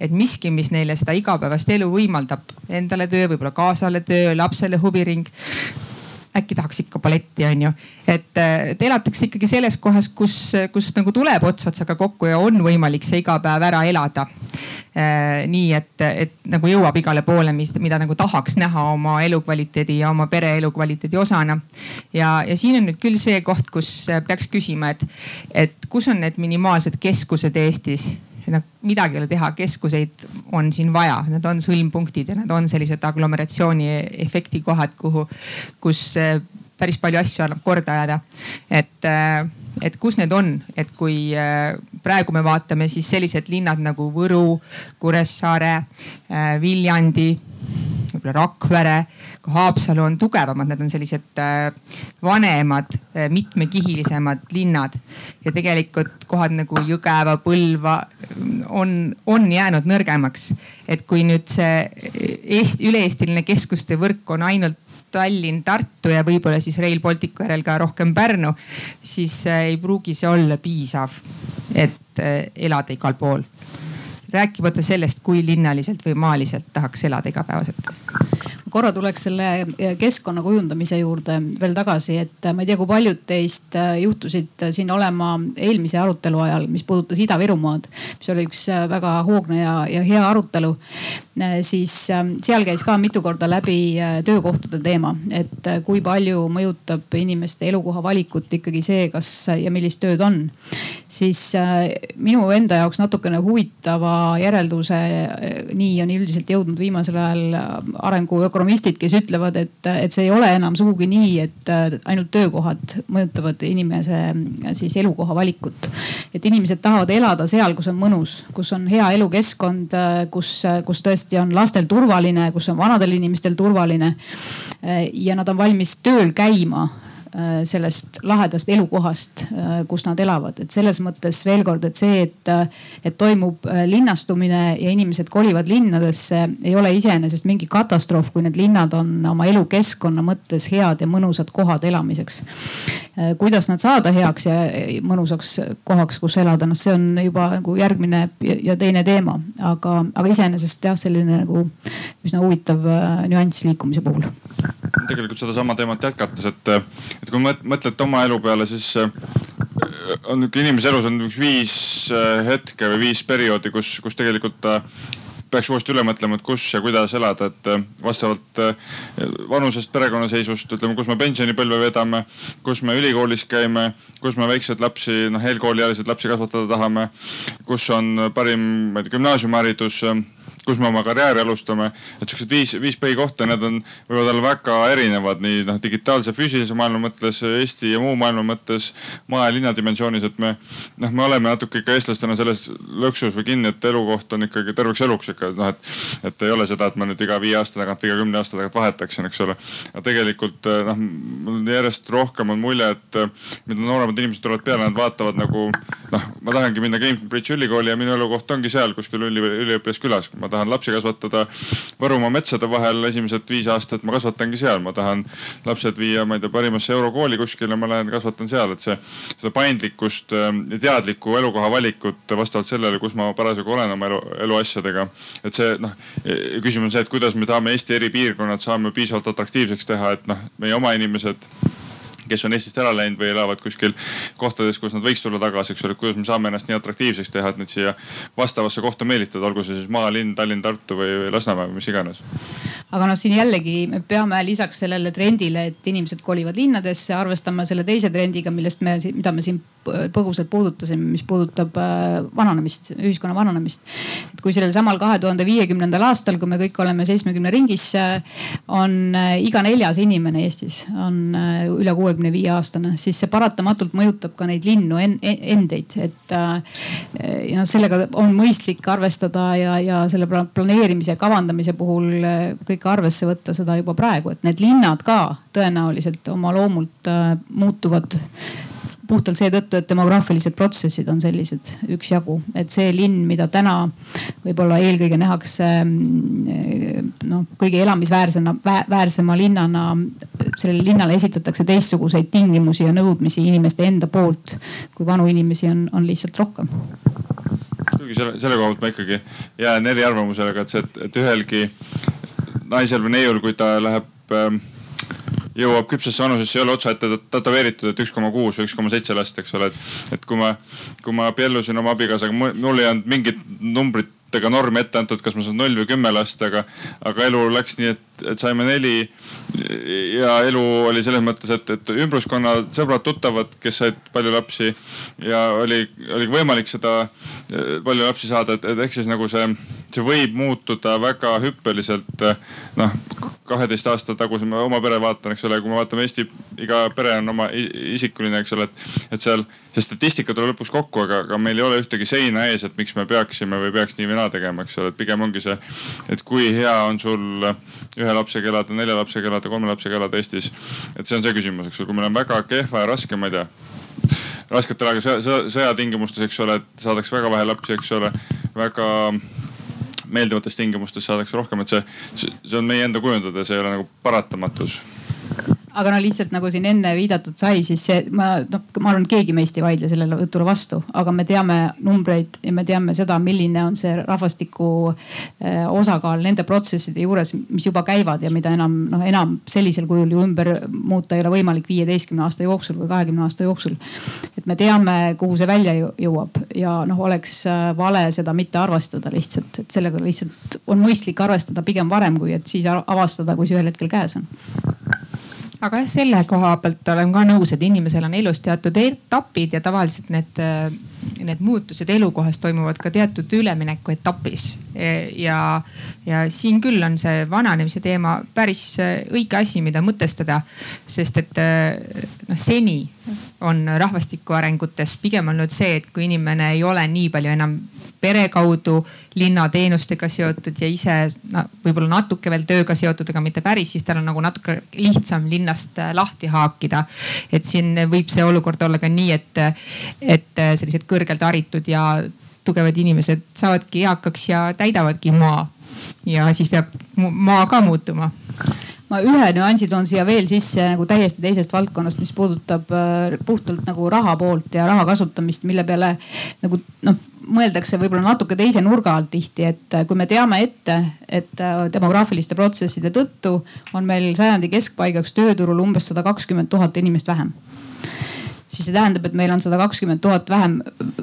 et miski, mis neile seda igapäevast elu võimaldab, endale töö, võib-olla kaasale töö, lapsele huviring äkki tahaks ikka balletti, onju. et, et elatakse ikkagi selles kohas, kus, kus nagu tuleb ots otsaga kokku ja on võimalik see iga päev ära elada. Äh, nii et, et nagu jõuab igale poole, mis, mida nagu tahaks näha oma elukvaliteedi ja oma pere elukvaliteedi osana. ja, ja siin on nüüd küll see koht, kus peaks küsima, et, et kus on need minimaalsed keskused Eestis midagi ei ole teha, keskuseid on siin vaja, need on sõlmpunktid ja need on sellised aglomeratsiooni efekti kohad, kuhu, kus eh, päris palju asju annab korda ajada. et, eh, et kus need on, et kui eh, praegu me vaatame, siis sellised linnad nagu Võru, Kuressaare, Viljandi, võib-olla Rakvere Haapsalu on tugevamad, need on sellised äh, vanemad, äh, mitmekihilisemad linnad. ja tegelikult kohad nagu Jõgeva, Põlva on, on jäänud nõrgemaks. et kui nüüd see Eesti, üle-eestiline keskuste võrk on ainult Tallinn, Tartu ja võib-olla siis Rail Balticu järel ka rohkem Pärnu, siis äh, ei pruugi see olla piisav, et elada igal pool. rääkimata sellest, kui linnaliselt või maaliselt tahaks elada igapäevaselt korra tuleks selle eh, keskkonna kujundamise juurde veel tagasi, et eh, ma ei tea, kui paljud teist eh, juhtusid siin olema eelmise arutelu ajal, mis puudutas Ida-Virumaad, mis oli üks väga hoogne ja, ja hea arutelu. Siis seal käis ka mitu korda läbi töökohtade teema, et kui palju mõjutab inimeste elukoha valikut ikkagi see, kas ja millist tööd on. siis minu enda jaoks natukene huvitava järelduse, nii on üldiselt jõudnud viimasel ajal arenguökonoomia ökonomistid, kes ütlevad, et, et see ei ole enam sugugi nii, et ainult töökohad mõjutavad inimese siis elukoha valikut. et inimesed tahavad elada seal, kus on mõnus, kus on hea elukeskkond, kus, kus tõesti on lastel turvaline, kus on vanadel inimestel turvaline. ja nad on valmis tööl käima sellest lahedast elukohast, äh, kus nad elavad, et selles mõttes veel kord, et see, et, et toimub äh, linnastumine ja inimesed kolivad linnadesse, ei ole iseenesest mingi katastroof, kui need linnad on oma elukeskkonna mõttes head ja mõnusad kohad elamiseks. kuidas nad saada heaks ja mõnusaks kohaks, kus elada, noh, see on juba nagu järgmine ja teine teema, aga, aga iseenesest jah, selline nagu üsna huvitav nüanss liikumise puhul. Tegelikult sedasama teemat jätkates, et, et kui mõtlete oma elu peale, siis äh, on nihuke inimese elus on üks viis äh, hetke või viis perioodi, kus, kus tegelikult äh, peaks uuesti üle mõtlema, et kus ja kuidas elada, et vastavalt vanusest, perekonnaseisust, ütleme, kus me pensionipõlve vedame, kus me ülikoolis käime, kus me väikseid lapsi, noh eelkooliealiseid lapsi kasvatada tahame, kus on parim, ma ei tea, gümnaasiumiharidus kus me oma karjääri alustame. et siuksed viis, viis põhikohta, need on, võivad olla väga erinevad nii noh, digitaalse, füüsilise maailma mõttes, Eesti ja muu maailma mõttes, maa ja linna dimensioonis, et me noh, me oleme natuke ikka eestlastena selles lõksus või kinni, et elukoht on ikkagi terveks eluks ikka noh, et, et ei ole seda, et ma nüüd iga viie aasta tagant iga kümne aasta tagant vahetaksin, eks ole. aga tegelikult noh, mul järjest rohkem on mulje, et mida nooremad inimesed tulevad peale, nad vaatavad nagu noh, ma tahangi minna Cambridge'i ülikooli ja minu elukoht ongi seal kuskil üli, üliõpilaskülas. ma tahan lapsi kasvatada Võrumaa metsade vahel esimesed viis aastat, ma kasvatangi seal, ma tahan lapsed viia, ma ei tea, parimasse eurokooli kuskile, ma lähen kasvatan seal, et see, seda paindlikkust ähm, ja teadlikku elukoha valikut vastavalt sellele, kus ma parasjagu olen oma elu, eluasjadega. et see noh, küsimus on see, et kuidas me tahame Eesti eri piirkonnad saame piisavalt atraktiivseks teha, et noh, meie oma inimesed kes on Eestist ära läinud või elavad kuskil kohtades, kus nad võiks tulla tagasi, eks ole, kuidas me saame ennast nii atraktiivseks teha, et neid siia vastavasse kohta meelitada, olgu see siis maalinn, Tallinn, Tartu või Lasnamäe või mis iganes. aga noh, siin jällegi me peame lisaks sellele trendile, et inimesed kolivad linnadesse, arvestama selle teise trendiga, millest me, mida me siin põgusalt puudutasime, mis puudutab äh, vananemist, ühiskonna vananemist. et kui sellel samal kahe tuhande viiekümnendal aastal, kui me kõik oleme seitsmekümne ringis, on äh, iga neljas inimene Eestis on äh, üle kuuekümne viie aastane, siis see paratamatult mõjutab ka neid linnu en, endeid, et ja noh, sellega on mõistlik arvestada ja, ja selle planeerimise kavandamise puhul kõike arvesse võtta seda juba praegu, et need linnad ka tõenäoliselt oma loomult muutuvad puhtalt seetõttu, et demograafilised protsessid on sellised üksjagu, et see linn, mida täna võib-olla eelkõige nähakse mm, noh, kõige elamisväärsena, väärsema linnana sellele linnale esitatakse teistsuguseid tingimusi ja nõudmisi inimeste enda poolt, kui vanu inimesi on, on lihtsalt rohkem. Kuigi selle, selle koha pealt ma ikkagi jään eriarvamusele et see, et, ühelgi naisel või neiul, kui ta läheb ähm, jõuab küpsesse vanusesse, ei ole otsaette tätoveeritud, et üks koma kuus või üks koma seitse last, eks ole, et, et kui ma, kui ma abiellusin oma abikaasaga, mul ei olnud mingit numbrit ega normi ette antud, kas ma saan null või kümme last, aga, aga elu läks nii, et, et saime neli. ja elu oli selles mõttes, et, et ümbruskonna sõbrad-tuttavad, kes said palju lapsi ja oli, oli võimalik seda eh, palju lapsi saada, et, et ehk siis nagu see, see võib muutuda väga hüppeliselt. noh, kaheteist aasta taguse ma oma pere vaatan, eks ole, kui me vaatame Eesti, iga pere on oma isikuline, eks ole, et, et seal see statistika tuleb lõpuks kokku, aga, aga meil ei ole ühtegi seina ees, et miks me peaksime või peaks nii või naa tegema, eks ole, et pigem ongi see, et kui hea on sul ühe lapsega elada, nelja lapsega elada, kolme lapsega elada Eestis. et see on see küsimus, eks ole, kui meil on väga kehva ja raske, ma ei tea rasketel aega sõja, sõjatingimustes, eks ole, et saadakse väga vähe lapsi, eks ole, väga meeldivates tingimustes saadakse rohkem, et see, see on meie enda kujundada, see ei ole nagu paratamatus aga no lihtsalt nagu siin enne viidatud sai, siis see ma noh, ma arvan, et keegi meist ei vaidle sellele jutule vastu, aga me teame numbreid ja me teame seda, milline on see rahvastiku eh, osakaal nende protsesside juures, mis juba käivad ja mida enam noh, enam sellisel kujul ju ümber muuta ei ole võimalik viieteistkümne aasta jooksul või kahekümne aasta jooksul. et me teame, kuhu see välja jõuab ja noh, oleks eh, vale seda mitte arvestada lihtsalt, et sellega lihtsalt on mõistlik arvestada pigem varem, kui et siis avastada, kui see ühel hetkel käes on aga jah, selle koha pealt olen ka nõus, et inimesel on elus teatud etapid ja tavaliselt need, need muutused elukohas toimuvad ka teatud ülemineku etapis. Ja, ja siin küll on see vananemise teema päris õige asi, mida mõtestada, sest et noh, seni on rahvastiku arengutes pigem olnud see, et kui inimene ei ole nii palju enam pere kaudu linnateenustega seotud ja ise no, võib-olla natuke veel tööga seotud, aga mitte päris, siis tal on nagu natuke lihtsam linnast lahti haakida. et siin võib see olukord olla ka nii, et, et sellised kõrgelt haritud ja tugevad inimesed saavadki eakaks ja täidavadki maa. ja siis peab maa ka muutuma ma ühe nüansi toon siia veel sisse nagu täiesti teisest valdkonnast, mis puudutab äh, puhtalt nagu raha poolt ja raha kasutamist, mille peale nagu noh mõeldakse võib-olla natuke teise nurga alt tihti, et äh, kui me teame ette, et äh, demograafiliste protsesside tõttu on meil sajandi keskpaigaks tööturul umbes sada kakskümmend tuhat inimest vähem siis see tähendab, et meil on sada kakskümmend tuhat vähem,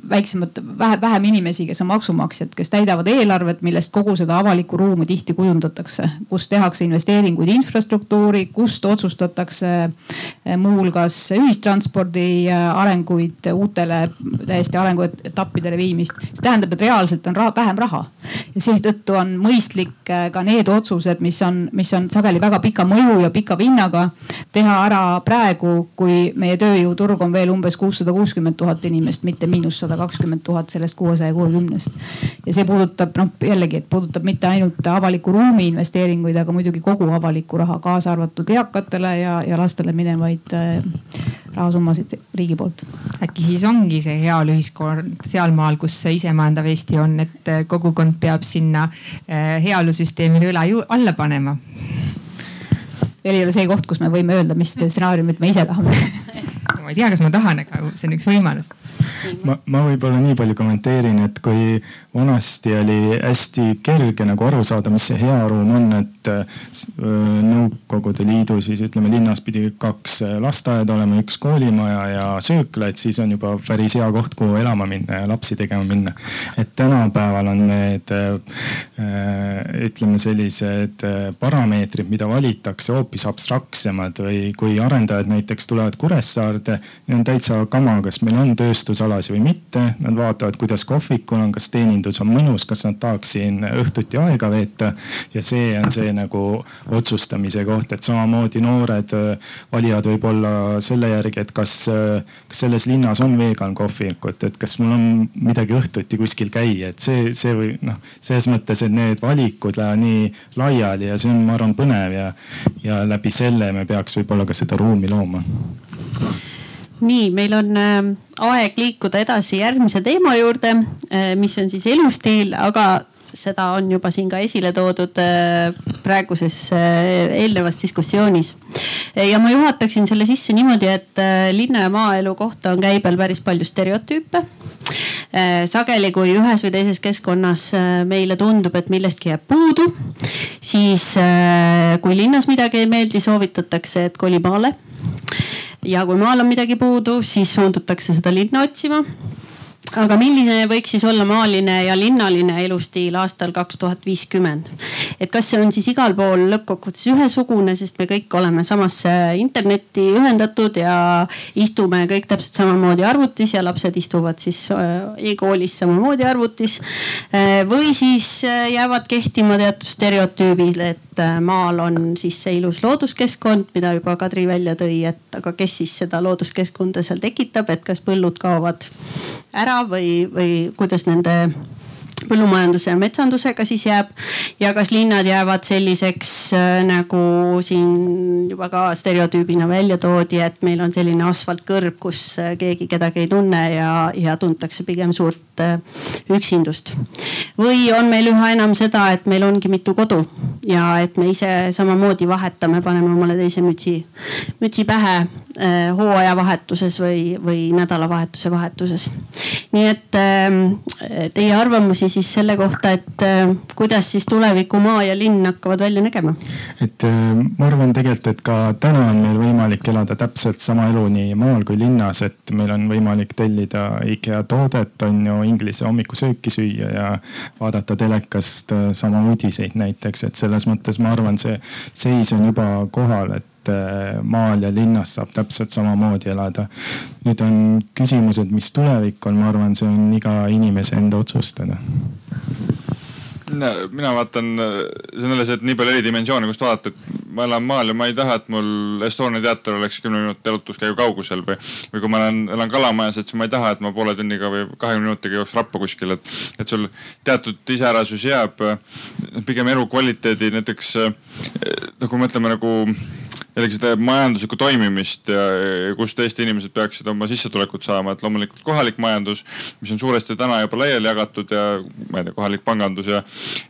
väiksemat, vähe, vähem inimesi, kes on maksumaksjad, kes täidavad eelarvet, millest kogu seda avalikku ruumi tihti kujundatakse, kus tehakse investeeringuid infrastruktuuri, kust otsustatakse eh, muuhulgas ühistranspordi eh, arenguid uutele täiesti arenguetappidele viimist. see tähendab, et reaalselt on raha, vähem raha ja seetõttu on mõistlik eh, ka need otsused, mis on, mis on sageli väga pika mõju ja pika vinnaga, teha ära praegu, kui meie tööjõuturg on veel umbes kuussada kuuskümmend tuhat inimest, mitte miinus sada kakskümmend tuhat sellest kuuesaja kuuekümnest. ja see puudutab noh jällegi, et puudutab mitte ainult avaliku ruumi investeeringuid, aga muidugi kogu avalikku raha, kaasa arvatud eakatele ja, ja lastele minevaid äh, rahasummasid riigi poolt. äkki siis ongi see heaoluühiskond sealmaal, kus see isemajandav Eesti on, et äh, kogukond peab sinna äh, heaolusüsteemile õla alla panema veel ei ole see koht, kus me võime öelda, mis stsenaariumit me ise tahame ma ei tea, kas ma tahan, aga see on üks võimalus. ma, ma võib-olla nii palju kommenteerin, et kui vanasti oli hästi kerge nagu aru saada, mis see hea ruum on, et äh, Nõukogude Liidu siis ütleme linnas pidi kaks lasteaeda olema, üks koolimaja ja söökla, et siis on juba päris hea koht, kuhu elama minna ja lapsi tegema minna. et tänapäeval on need äh, ütleme sellised äh, parameetrid, mida valitakse hoopis abstraktsemad või kui arendajad näiteks tulevad Kuressaarde, on täitsa kama, kas meil on tööstusalasi või mitte. Nad vaatavad, kuidas kohvikul on, kas teenindus on mõnus, kas nad tahaks siin õhtuti aega veeta. Ja see on see nagu otsustamise koht, et samamoodi noored äh, valijad võib-olla selle järgi, et kas, äh, kas selles linnas on vegan kohvikut, et kas mul on midagi õhtuti kuskil käia, et see, see või noh, selles mõttes, et need valikud lähevad nii laiali ja see on, ma arvan, põnev ja, ja läbi selle me peaks võib-olla ka seda ruumi looma nii, meil on äh, aeg liikuda edasi järgmise teema juurde, äh, mis on siis elustiil, aga seda on juba siin ka esile toodud äh, praeguses eelnevas diskussioonis. ja ma juhataksin selle sisse niimoodi, et äh, linna ja maaelu kohta on käibel päris palju stereotüüpe. Äh, sageli, kui ühes või teises keskkonnas meile tundub, et millestki jääb puudu, siis kui linnas midagi ei meeldi, soovitatakse, et koli maale ja kui maal on midagi puudu, siis suundutakse seda linna otsima aga milline võiks siis olla maaline ja linnaline elustiil aastal kaks tuhat viiskümmend? et kas see on siis igal pool lõppkokkuvõttes ühesugune, sest me kõik oleme samasse internetti ühendatud ja istume kõik täpselt samamoodi arvutis ja lapsed istuvad siis äh, e-koolis samamoodi arvutis. Äh, või siis äh, jäävad kehtima teatud stereotüübid, et maal on siis see ilus looduskeskkond, mida juba Kadri välja tõi, et aga kes siis seda looduskeskkonda seal tekitab, et kas põllud kaovad ära või, või kuidas nende põllumajanduse ja metsandusega siis jääb ja kas linnad jäävad selliseks äh, nagu siin juba ka stereotüübina välja toodi, et meil on selline asfaltkõrb, kus äh, keegi kedagi ei tunne ja, ja tuntakse pigem suurt äh, üksindust. või on meil üha enam seda, et meil ongi mitu kodu ja et me ise samamoodi vahetame, paneme omale teise mütsi, mütsi pähe hooajavahetuses või, või nädalavahetuse vahetuses. nii et teie arvamusi siis selle kohta, et äh, kuidas siis tuleviku maa ja linn hakkavad välja nägema? et äh, ma arvan tegelikult, et ka täna on meil võimalik elada täpselt sama elu nii maal kui linnas, et meil on võimalik tellida IKEA toodet, on ju, Inglise hommikusööki süüa ja vaadata telekast äh, sama uudiseid näiteks, et selles mõttes ma arvan, see seis on juba kohal, et maal ja linnas saab täpselt samamoodi elada. nüüd on küsimused, mis tulevik on, ma arvan, see on iga inimese enda otsustada mina vaatan, see on jälle see, et nii palju eri dimensioone, kust vaadata, et ma elan maal ja ma ei taha, et mul Estonia teater oleks kümne minuti jalutuskäigu kaugusel või, või kui ma elan, elan Kalamajas, et siis ma ei taha, et ma poole tunniga või kahekümne minutiga jooks rappa kuskil, et, et sul teatud iseärasus jääb. pigem elukvaliteedi näiteks noh, kui mõtleme nagu jällegi seda majanduslikku toimimist ja, ja kust Eesti inimesed peaksid oma sissetulekut saama, et loomulikult kohalik majandus, mis on suuresti täna juba laiali jagatud ja ma ei tea, kohalik pangandus ja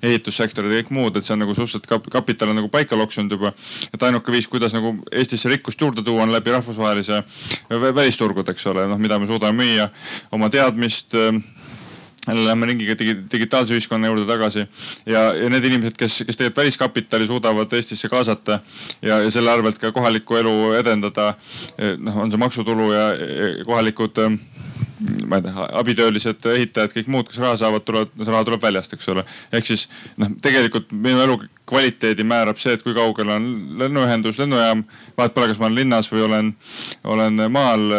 ehitussektor ja kõik muud, et see on nagu suhteliselt kapital on nagu paika loksunud juba. et ainuke viis, kuidas nagu Eestisse rikkust juurde tuua, on läbi rahvusvahelise välisturgude, eks ole, noh, mida me suudame müüa, oma teadmist jälle lähme ringiga digi, digitaalse ühiskonna juurde tagasi ja, ja need inimesed, kes, kes tegelikult väliskapitali suudavad Eestisse kaasata ja, ja selle arvelt ka kohalikku elu edendada. noh, on see maksutulu ja, ja kohalikud ma ei tea, abitöölised, ehitajad, kõik muud, kes raha saavad, tulevad, see raha tuleb väljast, eks ole. ehk siis noh, tegelikult minu elu kvaliteedi määrab see, et kui kaugel on lennuühendus, lennujaam. vahet pole, kas ma olen linnas või olen, olen maal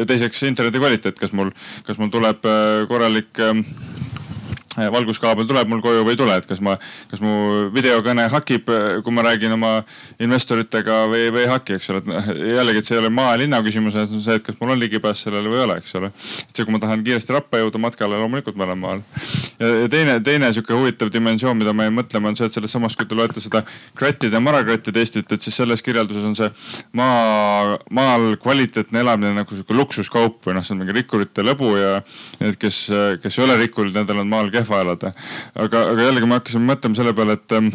ja teiseks interneti kvaliteet, kas mul, kas mul tuleb äh, korralik ähm, Äh, valguskaabel tuleb mul koju või ei tule, et kas ma, kas mu videokõne hakib, äh, kui ma räägin oma investoritega või, või ei haki, eks ole. et noh, jällegi, et see ei ole maa ja linna küsimus, et see, et kas mul on ligipääs sellele või ei ole, eks ole. et see, kui ma tahan kiiresti rappa jõuda matkale, loomulikult ma olen maal. ja, teine, teine sihuke huvitav dimensioon, mida me mõtleme, on see, et selles samas, kui te loete seda krattide ja marakrattide Eestit, et siis selles kirjelduses on see maa, maal kvaliteetne elamine nagu sihuke luksuskaup või noh, see on mingi rikkurite lõbu ja need, kes, kes ei ole rikkurid, nendel on maal kehv kehva elada. aga, aga jällegi ma hakkasin mõtlema selle peale, et ähm,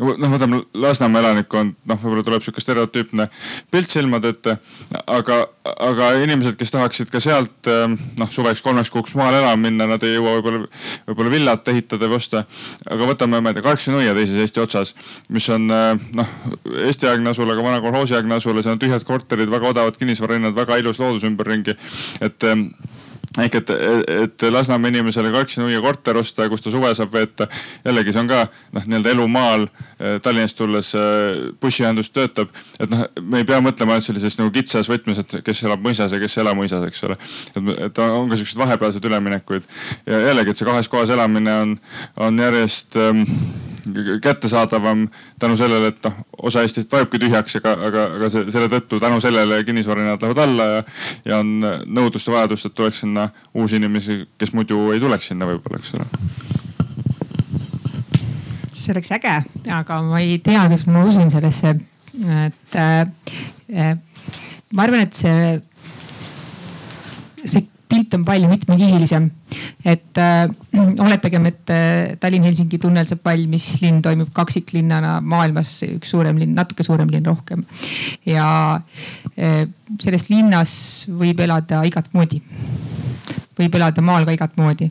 noh, võtame Lasnamäe elanikkond, noh, võib-olla tuleb sihuke stereotüüpne pilt silmade ette. aga, aga inimesed, kes tahaksid ka sealt ähm, noh, suveks kolmeks kuuks maale elama minna, nad ei jõua võib-olla, võib-olla villat ehitada või osta. aga võtame, ma ei tea, Karksi-Nõia teises Eesti otsas, mis on äh, noh, Eesti-aegne asul, aga vana kolhoosiaegne asul ja seal on tühjad korterid, väga odavad kinnisvarahinnad, väga ilus loodus ümberringi. et ehk et, et Lasnamäe inimesele Karksi-Nuia korter osta, kus ta suve saab veeta. jällegi see on ka noh, nii-öelda elu maal eh, Tallinnast tulles eh, bussiühendus töötab. et noh, me ei pea mõtlema ainult sellises nagu kitsas võtmes, et kes elab mõisas ja kes ei ela mõisas, eks ole. et, et on, on ka siukseid vahepealseid üleminekuid ja jällegi, et see kahes kohas elamine on, on järjest ähm, kättesaadavam tänu sellele, et noh, osa Eestist vajubki tühjaks, aga, aga, aga selle tõttu tänu sellele kinnisvarahinnad lähevad alla ja, ja on nõudlust ja vajadust, et tuleks sinna uusi inimesi, kes muidu ei tuleks sinna võib-olla, eks ole. See oleks äge, aga ma ei tea, kas ma usun sellesse, et äh, ma arvan, et see, see pilt on palju mitmekihilisem et äh, oletagem, et äh, Tallinn-Helsingi tunnel saab valmis, linn toimib kaksiklinnana maailmas, üks suurem linn, natuke suurem linn rohkem. ja äh, selles linnas võib elada igat moodi võib elada maal ka igat moodi.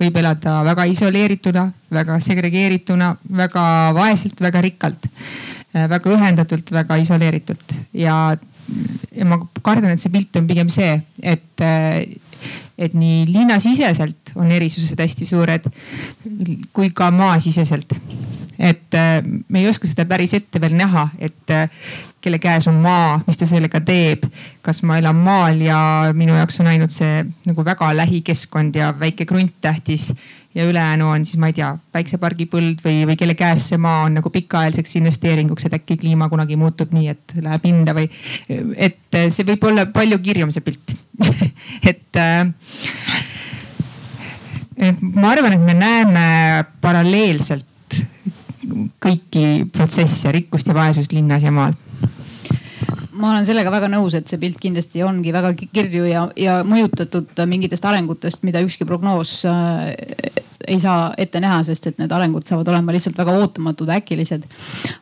võib elada väga isoleerituna, väga segregeerituna, väga vaeselt, väga rikkalt, äh, väga ühendatult, väga isoleeritult ja, ja ma kardan, et see pilt on pigem see, et äh, et nii linnasiseselt on erisused hästi suured kui ka maasiseselt. et äh, me ei oska seda päris ette veel näha, et äh, kelle käes on maa, mis ta sellega teeb. kas ma elan maal ja minu jaoks on ainult see nagu väga lähikeskkond ja väike krunt tähtis ja ülejäänu on siis, ma ei tea, päiksepargi põld või, või kelle käes see maa on nagu pikaajaliseks investeeringuks, et äkki kliima kunagi muutub nii, et läheb hinda või. et see võib olla palju kirjum, see pilt et äh, ma arvan, et me näeme paralleelselt kõiki protsesse, rikkust ja vaesust linnas ja maal ma olen sellega väga nõus, et see pilt kindlasti ongi väga kirju ja, ja mõjutatud mingitest arengutest, mida ükski prognoos äh, ei saa ette näha, sest et need arengud saavad olema lihtsalt väga ootamatud, äkilised.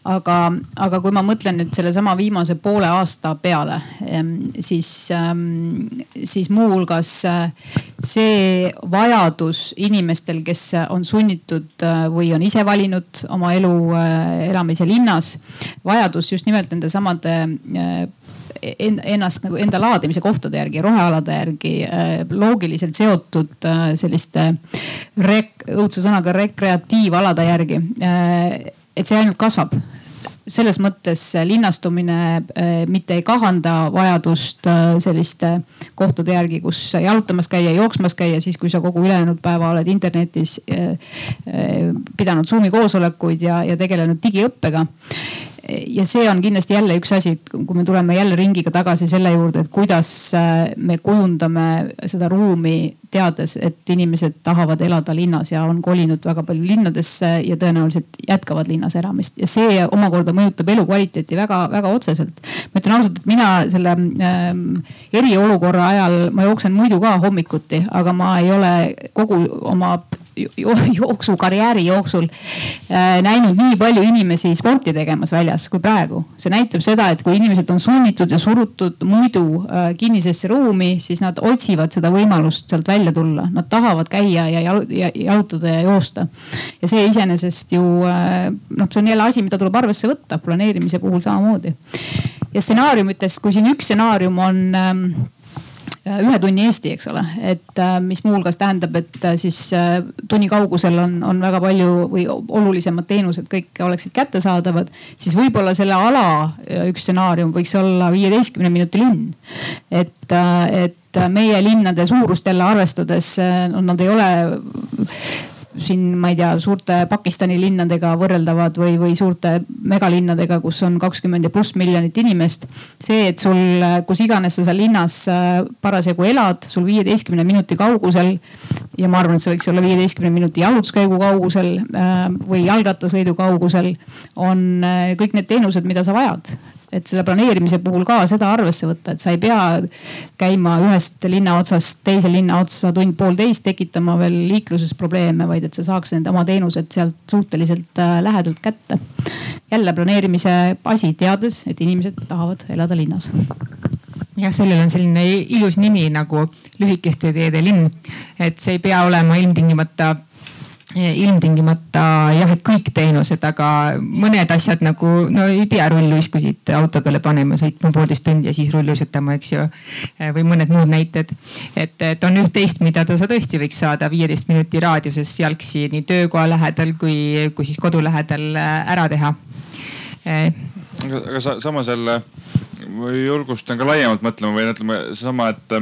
aga, aga kui ma mõtlen nüüd sellesama viimase poole aasta peale, siis, siis muuhulgas äh, see vajadus inimestel, kes on sunnitud äh, või on ise valinud oma elu äh, elamise linnas, vajadus just nimelt nende samade ennast nagu enda laadimise kohtade järgi, rohealade järgi äh, loogiliselt seotud äh, selliste rek-, õudse sõnaga rekreatiivalade järgi. Äh, et see ainult kasvab selles mõttes linnastumine mitte ei kahanda vajadust selliste kohtade järgi, kus jalutamas käia, jooksmas käia, siis kui sa kogu ülejäänud päeva oled internetis pidanud Zoom'i koosolekuid ja, ja tegelenud digiõppega ja see on kindlasti jälle üks asi, kui me tuleme jälle ringiga tagasi selle juurde, et kuidas äh, me kujundame seda ruumi, teades, et inimesed tahavad elada linnas ja on kolinud väga palju linnadesse ja tõenäoliselt jätkavad linnas elamist ja see omakorda mõjutab elukvaliteeti väga-väga otseselt. ma ütlen ausalt, et mina selle ähm, eriolukorra ajal, ma jooksen muidu ka hommikuti, aga ma ei ole kogu oma jooksu, karjääri jooksul äh, näinud nii palju inimesi sporti tegemas väljas kui praegu. see näitab seda, et kui inimesed on sunnitud ja surutud muidu äh, kinnisesse ruumi, siis nad otsivad seda võimalust sealt välja tulla. Nad tahavad käia ja, jalu, ja jalutada ja joosta. ja see iseenesest ju äh, noh, see on jälle asi, mida tuleb arvesse võtta planeerimise puhul samamoodi. ja stsenaariumitest, kui siin üks stsenaarium on ähm, Äh, ühe tunni Eesti, eks ole, et äh, mis muuhulgas tähendab, et äh, siis tunni kaugusel on, on väga palju või olulisemad teenused kõik oleksid kättesaadavad, siis võib-olla selle ala üks stsenaarium võiks olla viieteistkümne minuti linn. et, et meie linnade suurust jälle arvestades, no nad ei ole siin, ma ei tea, suurte Pakistani linnadega võrreldavad või, või suurte megalinnadega, kus on kakskümmend ja pluss miljonit inimest. see, et sul, kus iganes sa seal linnas äh, parasjagu elad, sul viieteistkümne minuti kaugusel ja ma arvan, et see võiks olla viieteistkümne minuti jalutuskäigu kaugusel äh, või jalgrattasõidu kaugusel, on äh, kõik need teenused, mida sa vajad et selle planeerimise puhul ka seda arvesse võtta, et sa ei pea käima ühest linna otsast teise linna otsa tund-poolteist, tekitama veel liikluses probleeme, vaid et sa saaks need oma teenused sealt suhteliselt äh, lähedalt kätte. jälle planeerimise asi, teades, et inimesed tahavad elada linnas jah, sellel on selline ilus nimi nagu lühikeste teede linn. et see ei pea olema ilmtingimata ilmtingimata jah, et kõik teenused, aga mõned asjad nagu no ei pea rulluisku siit auto peale panema, sõitma poolteist tundi ja siis rulluisutama, eks ju. või mõned muud näited. et, et on üht-teist, mida ta sa tõesti võiks saada viieteist minuti raadiuses jalgsi nii töökoha lähedal kui, kui siis kodu lähedal ära teha. Aga, aga samas jälle julgustan ka laiemalt mõtlema või ütleme seesama, et,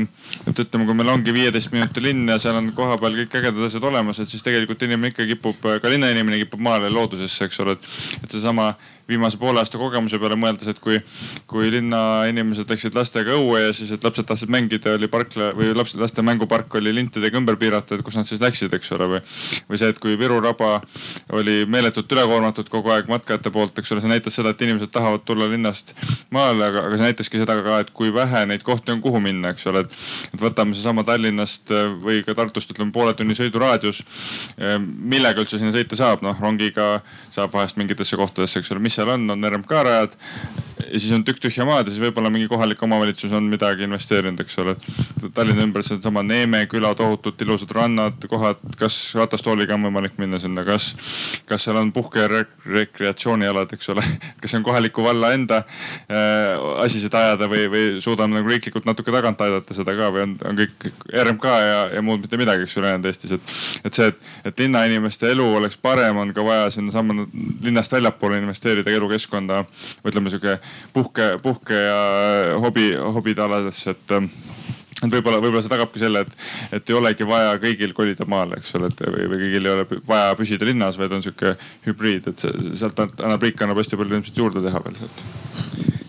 et ütleme, kui meil ongi viieteist minuti linn ja seal on kohapeal kõik ägedad asjad olemas, et siis tegelikult inimene ikka kipub, ka linnainimene kipub maale loodusesse, eks ole. et seesama viimase poole aasta kogemuse peale mõeldes, et kui, kui linnainimesed läksid lastega õue ja siis, et lapsed tahtsid mängida, oli parkla või lapsed, laste mängupark oli lintidega ümber piiratud, kus nad siis läksid, eks ole, või. või see, et kui Viru raba oli meeletult ülekoormatud kogu aeg matkajate poolt, eks ole, see näitas seda, et inimesed tahavad tulla linnast maale, aga, aga see näitaski seda ka, et kui vähe neid kohti on, kuhu minna, eks ole, et. et võtame seesama Tallinnast või ka Tartust ütleme poole tunni sõiduraadius. millega üldse sinna sõita saab, noh rongiga saab vahest mingitesse kohtadesse, eks ole, mis seal on, on RMK rajad ja siis on tükk tühja maad ja siis võib-olla mingi kohalik omavalitsus on midagi investeerinud, eks ole. Tallinna ümber seesama Neeme küla, tohutult ilusad rannad, kohad, kas ratastooliga on võimalik minna sinna, kas, kas seal on puhke- ja rekreatsioonialad, eks ole. kas see on kohaliku valla enda äh, asi seda ajada või, või suudame nagu riiklikult natuke tagant aidata seda ka või on, on kõik RMK ja, ja muud mitte midagi, eks ju, ülejäänud Eestis, et. et see, et, et linnainimeste elu oleks parem, on ka vaja sinnasamma linnast väljapoole investeerida elukeskkonda. ütleme sihuke puhke, puhke ja hobi, hobide aladesse, et et võib-olla, võib-olla see tagabki selle, et, et ei olegi vaja kõigil kolida maale, eks ole, et või, või kõigil ei ole vaja püsida linnas, vaid on sihuke hübriid, et sealt annab riik annab hästi palju ilmselt juurde teha veel sealt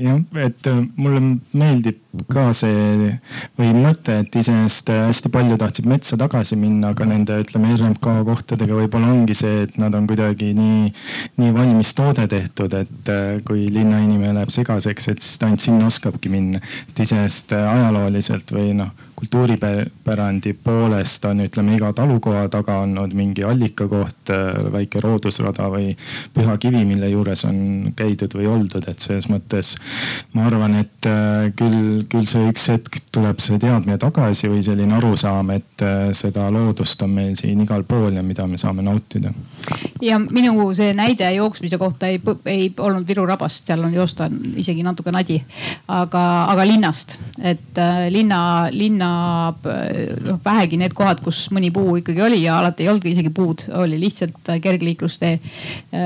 jah, et äh, mulle meeldib ka see või mõte, et iseenesest äh, hästi palju tahtsid metsa tagasi minna, aga nende ütleme RMK kohtadega võib-olla ongi see, et nad on kuidagi nii, nii valmis toode tehtud, et äh, kui linnainimene läheb segaseks, et siis ta ainult sinna oskabki minna. et iseenesest ajalooliselt või noh kultuuripärandi poolest on, ütleme iga talukoha taga olnud mingi allikakoht, väike loodusrada või püha kivi, mille juures on käidud või oldud, et selles mõttes ma arvan, et äh, küll, küll see üks hetk tuleb see teadmine tagasi või selline arusaam, et äh, seda loodust on meil siin igal pool ja mida me saame nautida. ja minu see näide jooksmise kohta ei, ei olnud Viru rabast, seal on joosta isegi natuke nadi, aga, aga linnast, et äh, linna, linna noh vähegi need kohad, kus mõni puu ikkagi oli ja alati ei olnudki isegi puud, oli lihtsalt kergliiklustee.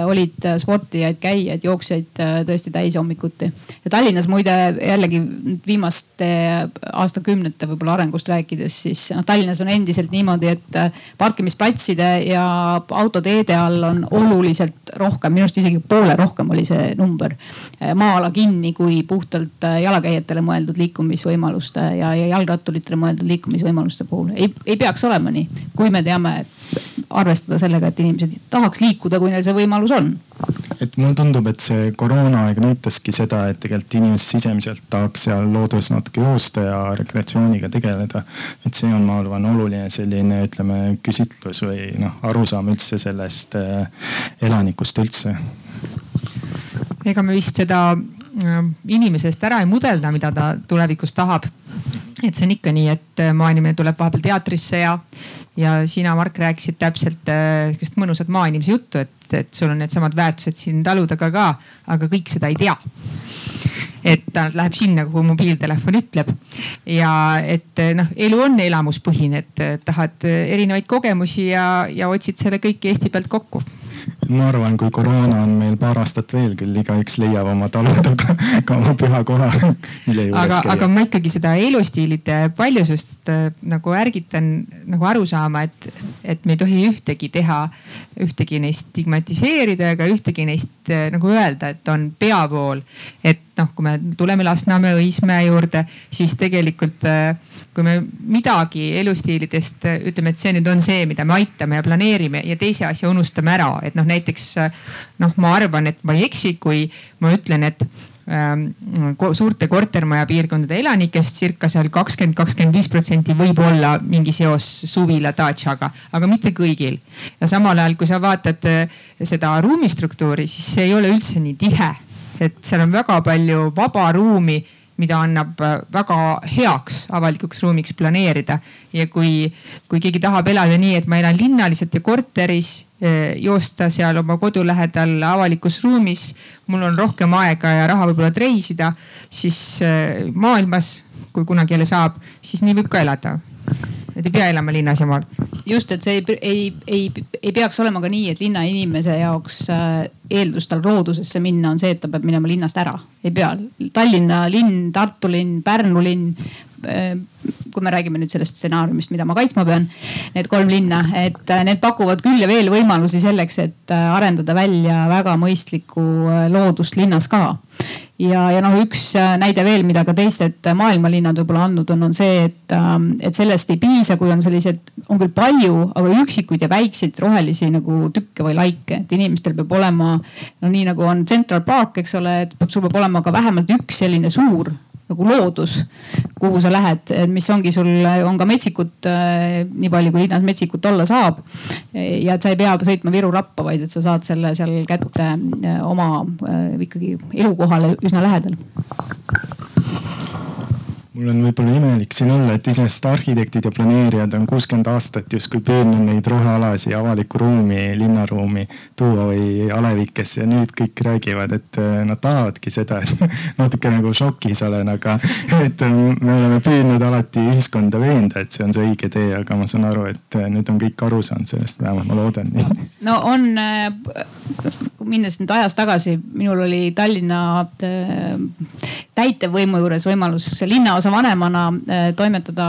olid sportijaid, käijaid, jooksjaid tõesti täis hommikuti. ja Tallinnas muide jällegi viimaste aastakümnete võib-olla arengust rääkides, siis noh Tallinnas on endiselt niimoodi, et parkimisplatside ja autoteede all on oluliselt rohkem, minu arust isegi poole rohkem oli see number maa-ala kinni kui puhtalt jalakäijatele mõeldud liikumisvõimaluste ja, ja jalgratturitele inimestele mõeldud liikumisvõimaluste puhul. ei, ei peaks olema nii, kui me teame arvestada sellega, et inimesed tahaks liikuda, kui neil see võimalus on. et mulle tundub, et see koroonaaeg näitaski seda, et tegelikult inimesed sisemiselt tahaks seal looduses natuke joosta ja rekreatsiooniga tegeleda. et see on, ma arvan, oluline selline, ütleme küsitlus või noh, arusaam üldse sellest äh, elanikust üldse. ega me vist seda inimesest ära ei mudelda, mida ta tulevikus tahab. Et see on ikka nii, et äh, maainimene tuleb vahepeal teatrisse ja, ja sina, Mark, rääkisid täpselt äh, sihukest mõnusat maainimese juttu, et, et sul on needsamad väärtused siin talu taga ka, aga kõik seda ei tea. et ta läheb sinna, kuhu mobiiltelefon ütleb. Ja et äh, noh, elu on elamuspõhine, et tahad erinevaid kogemusi ja, ja otsid selle kõik Eesti pealt kokku ma arvan, kui koroona on meil paar aastat veel küll, igaüks leiab oma talu taga ka oma püha koha, mille juures aga, käia. aga ma ikkagi seda elustiilide paljusust äh, nagu ärgitan nagu aru saama, et, et me ei tohi ühtegi teha, ühtegi neist stigmatiseerida ega ühtegi neist äh, nagu öelda, et on peavool. et noh, kui me tuleme Lasnamäe, Õismäe juurde, siis tegelikult äh, kui me midagi elustiilidest ütleme, et see nüüd on see, mida me aitame ja planeerime ja teise asja unustame ära, et noh, näiteks noh, ma arvan, et ma ei eksi, kui ma ütlen, et ähm, suurte kortermaja piirkondade elanikest circa seal kakskümmend, kakskümmend viis protsenti võib olla mingi seos suvila datšaga, aga mitte kõigil. ja samal ajal, kui sa vaatad äh, seda ruumistruktuuri, siis see ei ole üldse nii tihe. Et seal on väga palju vaba ruumi mida annab äh, väga heaks avalikuks ruumiks planeerida. ja kui, kui keegi tahab elada nii, et ma elan linnaliselt ja korteris, äh, joosta seal oma kodu lähedal avalikus ruumis, mul on rohkem aega ja raha võib-olla reisida, siis äh, maailmas, kui kunagi jälle saab, siis nii võib ka elada et ei pea elama linnas ja maal. just, et see ei, ei, ei, ei peaks olema ka nii, et linnainimese jaoks äh, eeldus tal loodusesse minna on see, et ta peab minema linnast ära. ei pea. Tallinna linn, Tartu linn, Pärnu linn, kui me räägime nüüd sellest stsenaariumist, mida ma kaitsma pean, need kolm linna, et need pakuvad küll ja veel võimalusi selleks, et arendada välja väga mõistlikku loodust linnas ka. Ja, ja noh, üks äh, näide veel, mida ka teised maailmalinnad võib-olla andnud on, on see, et, ähm, et sellest ei piisa, kui on sellised, on küll palju, aga üksikuid ja väikseid rohelisi nagu tükke või laike, et inimestel peab olema no nii nagu on Central Park, eks ole, et sul peab olema ka vähemalt üks selline suur nagu loodus, kuhu sa lähed, mis ongi sul, on ka metsikut äh, nii palju, kui linnas metsikut olla saab. ja et sa ei pea sõitma Viru rappa, vaid et sa saad selle seal kätte äh, oma äh, ikkagi elukohale üsna lähedal mul on võib-olla imelik siin olla, et iseenesest arhitektid ja planeerijad on kuuskümmend aastat justkui püüdnud neid rohealasi avalikku ruumi, linnaruumi tuua või alevikesse ja nüüd kõik räägivad, et äh, nad tahavadki seda, et natuke nagu šokis olen, aga et äh, me oleme püüdnud alati ühiskonda veenda, et see on see õige tee, aga ma saan aru, et äh, nüüd on kõik aru saanud sellest, vähemalt ma loodan nii. no on, minnes nüüd ajas tagasi, minul oli Tallinna täitevvõimu juures võimalus linnaosa vanemana äh, toimetada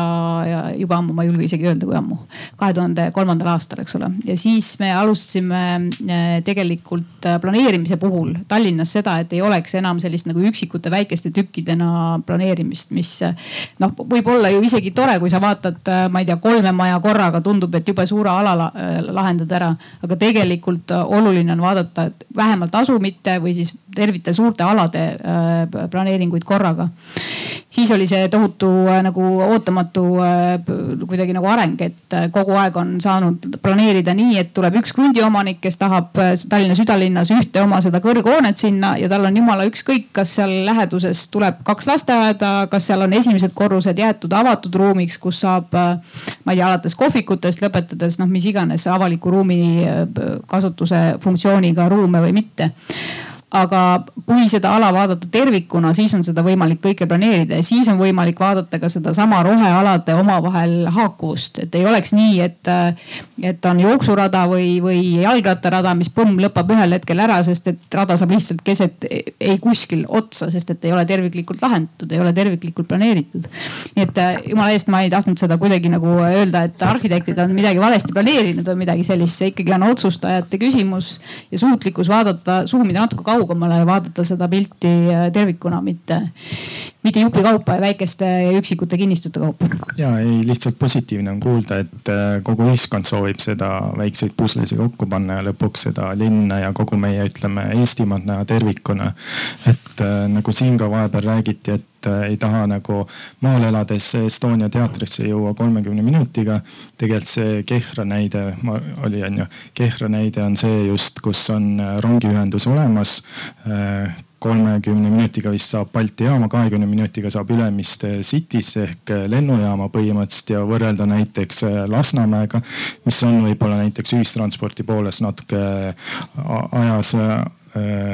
juba ammu, ma ei julge isegi öelda, kui ammu, kahe tuhande kolmandal aastal, eks ole. ja siis me alustasime äh, tegelikult äh, planeerimise puhul Tallinnas seda, et ei oleks enam sellist nagu üksikute väikeste tükkidena planeerimist, mis noh, võib olla ju isegi tore, kui sa vaatad, ma ei tea, kolme maja korraga, tundub, et jube suure ala lahendad ära. aga tegelikult oluline on vaadata vähemalt asumite või siis tervite suurte alade planeeringuid korraga. siis oli see tohutu äh, nagu ootamatu äh, kuidagi nagu areng, et äh, kogu aeg on saanud planeerida nii, et tuleb üks krundiomanik, kes tahab Tallinna südalinnas ühte oma seda kõrghoonet sinna ja tal on jumala ükskõik, kas seal läheduses tuleb kaks lasteaeda, kas seal on esimesed korrused jäetud avatud ruumiks, kus saab, ma ei tea, alates kohvikutest lõpetades noh, mis iganes avaliku ruumi kasutuse funktsiooniga ruume või mitte aga kui seda ala vaadata tervikuna, siis on seda võimalik kõike planeerida ja siis on võimalik vaadata ka sedasama rohealade omavahel haakuvust, et ei oleks nii, et, et on jooksurada või, või jalgrattarada, mis põmm lõpeb ühel hetkel ära, sest et rada saab lihtsalt keset ei kuskil otsa, sest et ei ole terviklikult lahendatud, ei ole terviklikult planeeritud. nii et jumala eest, ma ei tahtnud seda kuidagi nagu öelda, et arhitektid on midagi valesti planeerinud või midagi sellist, see ikkagi on otsustajate küsimus ja suutlikkus vaadata, suumida natuke kaugemale kaugemale ja vaadata seda pilti äh, tervikuna, mitte, mitte jupikaupa ja väikeste ja üksikute kinnistute kaupa. ja ei, lihtsalt positiivne on kuulda, et äh, kogu ühiskond soovib seda väikseid puslesi kokku panna ja lõpuks seda linna ja kogu meie, ütleme Eestimaad näha tervikuna. et äh, nagu siin ka vahepeal räägiti, et ei taha nagu maal elades Estonia teatrisse jõua kolmekümne minutiga. tegelikult see Kehra näide oli, on ju, Kehra näide on see just, kus on rongiühendus olemas kolmekümne minutiga vist saab Balti jaama, kahekümne minutiga saab Ülemiste City'sse ehk lennujaama põhimõtteliselt ja võrrelda näiteks Lasnamäega, mis on võib-olla näiteks ühistranspordi poolest natuke ajas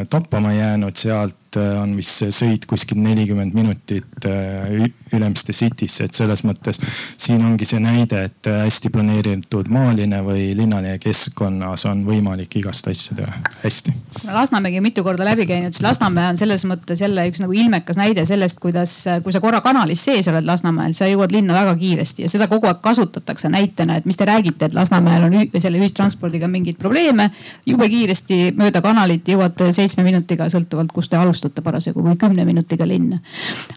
toppama jäänud, sealt Äh, on vist sõit kuskil nelikümmend minutit äh, Ülemiste City'sse, et selles mõttes siin ongi see näide, et äh, hästi planeeritud maaline või linnaline keskkonnas on võimalik igast asju teha hästi. Lasnamägi on mitu korda läbi käinud, siis Lasnamäe on selles mõttes jälle üks nagu ilmekas näide sellest, kuidas, kui sa korra kanalis sees oled Lasnamäel, sa jõuad linna väga kiiresti ja seda kogu aeg kasutatakse näitena, et mis te räägite, et Lasnamäel on selle ühistranspordiga mingeid probleeme. jube kiiresti mööda kanalit jõuate seitsme minutiga, sõltuvalt kust te alustate alustate parasjagu või kümne minutiga linna.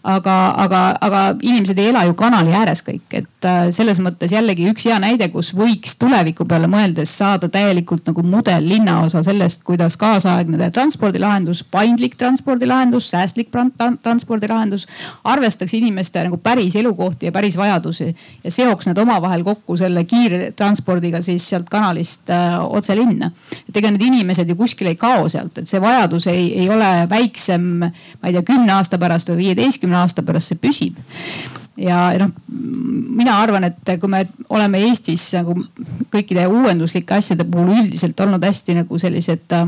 aga, aga, aga inimesed ei ela ju kanali ääres kõik, et äh, selles mõttes jällegi üks hea näide, kus võiks tuleviku peale mõeldes saada täielikult nagu mudel linnaosa sellest, kuidas kaasaegne transpordilahendus, paindlik transpordilahendus, säästlik transpordilahendus arvestaks inimeste nagu päris elukohti ja päris vajadusi ja seoks need omavahel kokku selle kiire transpordiga siis sealt kanalist äh, otse linna. et ega need inimesed ju kuskile ei kao sealt, et see vajadus ei, ei ole väiksem ma ei tea, kümne aasta pärast või viieteistkümne aasta pärast see püsib ja noh, mina arvan, et kui me oleme Eestis nagu kõikide uuenduslike asjade puhul üldiselt olnud hästi nagu sellised äh,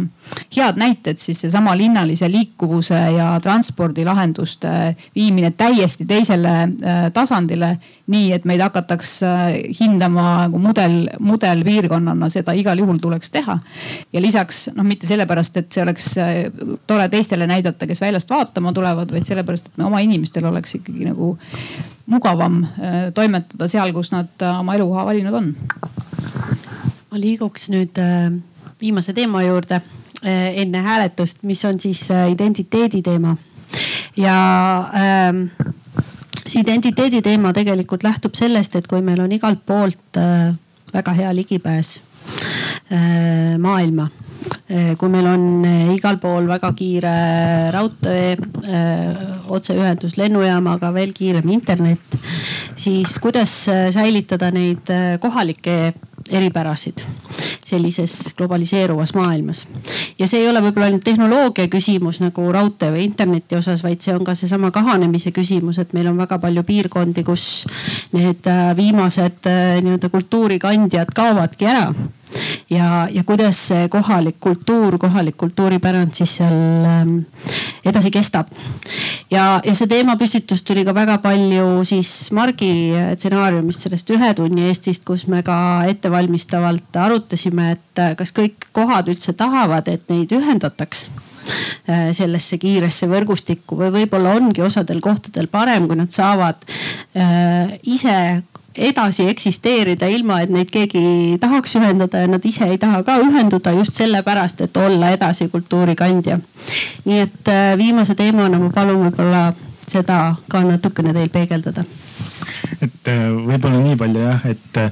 head näited, siis seesama linnalise liikuvuse ja transpordilahenduste viimine täiesti teisele äh, tasandile. nii et meid hakataks äh, hindama nagu mudel, mudelpiirkonnana, seda igal juhul tuleks teha. ja lisaks noh, mitte sellepärast, et see oleks äh, tore teistele näidata, kes väljast vaatama tulevad, vaid sellepärast, et me oma inimestel oleks ikkagi nagu mugavam toimetada seal, kus nad oma elukoha valinud on. ma liiguks nüüd viimase teema juurde enne hääletust, mis on siis identiteedi teema ja ähm, see identiteedi teema tegelikult lähtub sellest, et kui meil on igalt poolt äh, väga hea ligipääs äh, maailma äh, kui meil on äh, igal pool väga kiire raudtee, äh, otseühendus lennujaamaga, veel kiirem internet, siis kuidas säilitada neid kohalikke eripärasid sellises globaliseeruvas maailmas. ja see ei ole võib-olla ainult tehnoloogia küsimus nagu raudtee või interneti osas, vaid see on ka seesama kahanemise küsimus, et meil on väga palju piirkondi, kus need äh, viimased äh, nii-öelda kultuurikandjad kaovadki ära ja, ja kuidas see kohalik kultuur, kohalik kultuuripärand siis seal ähm, edasi kestab. ja, ja see teemapüstitus tuli ka väga palju siis Margi stsenaariumist, sellest ühe tunni Eestist, kus me ka ettevalmistavalt arutasime, et äh, kas kõik kohad üldse tahavad, et neid ühendataks äh, sellesse kiiresse võrgustikku või võib-olla ongi osadel kohtadel parem, kui nad saavad äh, ise edasi eksisteerida, ilma et neid keegi tahaks ühendada ja nad ise ei taha ka ühenduda just sellepärast, et olla edasi kultuurikandja. nii et äh, viimase teemana ma palun võib-olla seda ka natukene teil peegeldada et äh, võib-olla nii palju jah, et äh,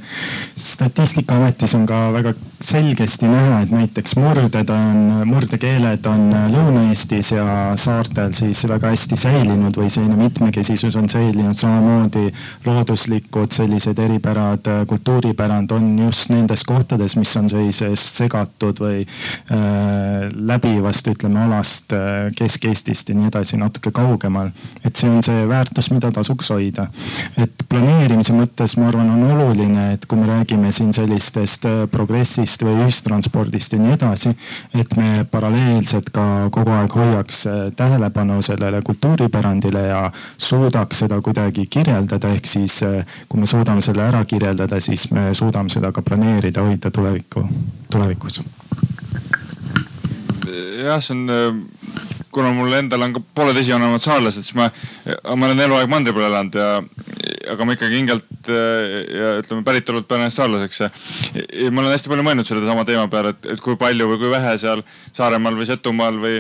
statistikaametis on ka väga selgesti näha, et näiteks murded on, murdekeeled on äh, Lõuna-Eestis ja saartel siis väga hästi säilinud või selline mitmekesisus on säilinud. samamoodi looduslikud sellised eripärad, kultuuripärand on just nendes kohtades, mis on sellisest segatud või äh, läbivast, ütleme alast Kesk-Eestist ja nii edasi natuke kaugemal. et see on see väärtus, mida tasuks hoida. Et planeerimise mõttes ma arvan, on oluline, et kui me räägime siin sellistest äh, progressist või ühistranspordist ja nii edasi, et me paralleelselt ka kogu aeg hoiaks äh, tähelepanu sellele kultuuripärandile ja suudaks seda kuidagi kirjeldada, ehk siis äh, kui me suudame selle ära kirjeldada, siis me suudame seda ka planeerida, hoida tulevikku, tulevikus. jah, see on kuna mul endal on ka pooled esivanemad saarlased, siis ma, ma olen eluaeg mandri peal elanud ja, aga ma ikkagi hingelt ja ütleme päritolult pean ennast saarlaseks ja, ma olen hästi palju mõelnud selle sama teema peale, et, et kui palju või kui vähe seal Saaremaal või Setumaal või,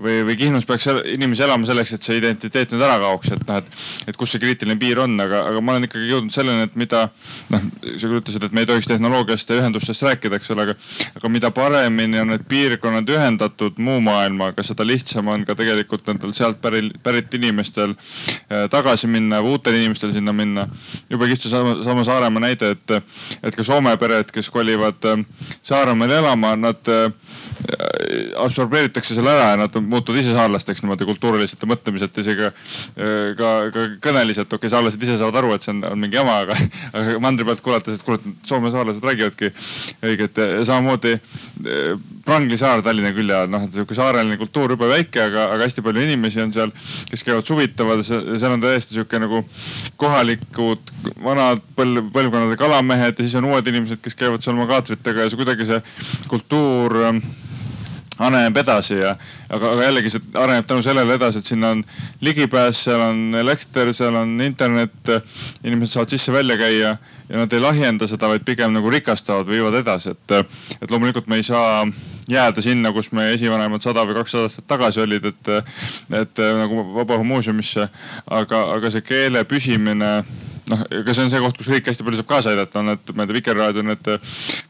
või, või Kihnus peaks inimesi elama selleks, et see identiteet nüüd ära kaoks, et noh, et, et kus see kriitiline piir on, aga, aga ma olen ikkagi jõudnud selleni, et mida noh, sa küll ütlesid, et me ei tohiks tehnoloogiast ja ühendustest rääkida, eks ole, aga, aga mida paremini on need piirkonnad ühendatud muu maailmaga, seda lihtsam on ka tegelikult nendel sealt pärit, pärit inimestel äh, tagasi minna või uutel inimestel sinna minna. Jube kihvt seesama, sama Saaremaa näide, et, et ka Soome pered, kes kolivad äh, Saaremaale elama, nad äh, absorbeeritakse selle ära ja nad muutuvad ise saarlasteks niimoodi kultuuriliselt ja mõtlemiselt isegi ka, ka kõneliselt. okei okay,, saarlased ise saavad aru, et see on, on mingi jama, aga, aga mandri pealt kuulates, et kuule, Soome saarlased räägivadki õiget samamoodi Prangli saar Tallinna külje all, noh, et sihuke saareline kultuur jube väike, aga, aga hästi palju inimesi on seal, kes käivad suvitaval, seal on täiesti sihuke nagu kohalikud vanad põlv, põlvkonnade kalamehed ja siis on uued inimesed, kes käivad seal oma kaatritega ja see kuidagi see kultuur areneb edasi ja aga, aga jällegi see areneb tänu sellele edasi, et sinna on ligipääs, seal on elekter, seal on internet, inimesed saavad sisse-välja käia ja nad ei lahjenda seda, vaid pigem nagu rikastavad, viivad edasi, et, et loomulikult me ei saa jääda sinna, kus meie esivanemad sada või kakssada aastat tagasi olid, et, et nagu Vabaõhumuuseumisse. aga, aga see keele püsimine noh, ega see on see koht, kus riik hästi palju saab kaasa aidata, on need, ma ei tea, Vikerraadio need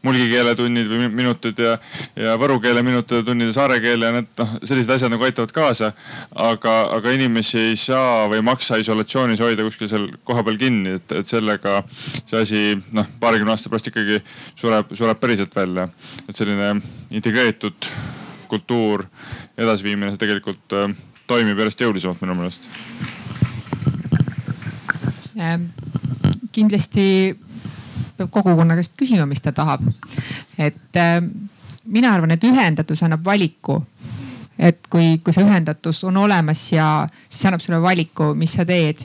mulgi keeletunnid või minutid ja, ja võru keele minutid ja tunnid ja saare keele ja need noh, sellised asjad nagu aitavad kaasa. aga, aga inimesi ei saa või maksa isolatsioonis hoida kuskil seal kohapeal kinni, et, et sellega see asi noh, paarikümne aasta pärast ikkagi sureb, sureb päriselt välja. et selline integreeritud kultuur, edasiviimine, see tegelikult äh, toimib järjest jõulisemalt minu meelest kindlasti peab kogukonna käest küsima, mis ta tahab. et mina arvan, et ühendatus annab valiku. et kui, kui see ühendatus on olemas ja siis annab sulle valiku, mis sa teed.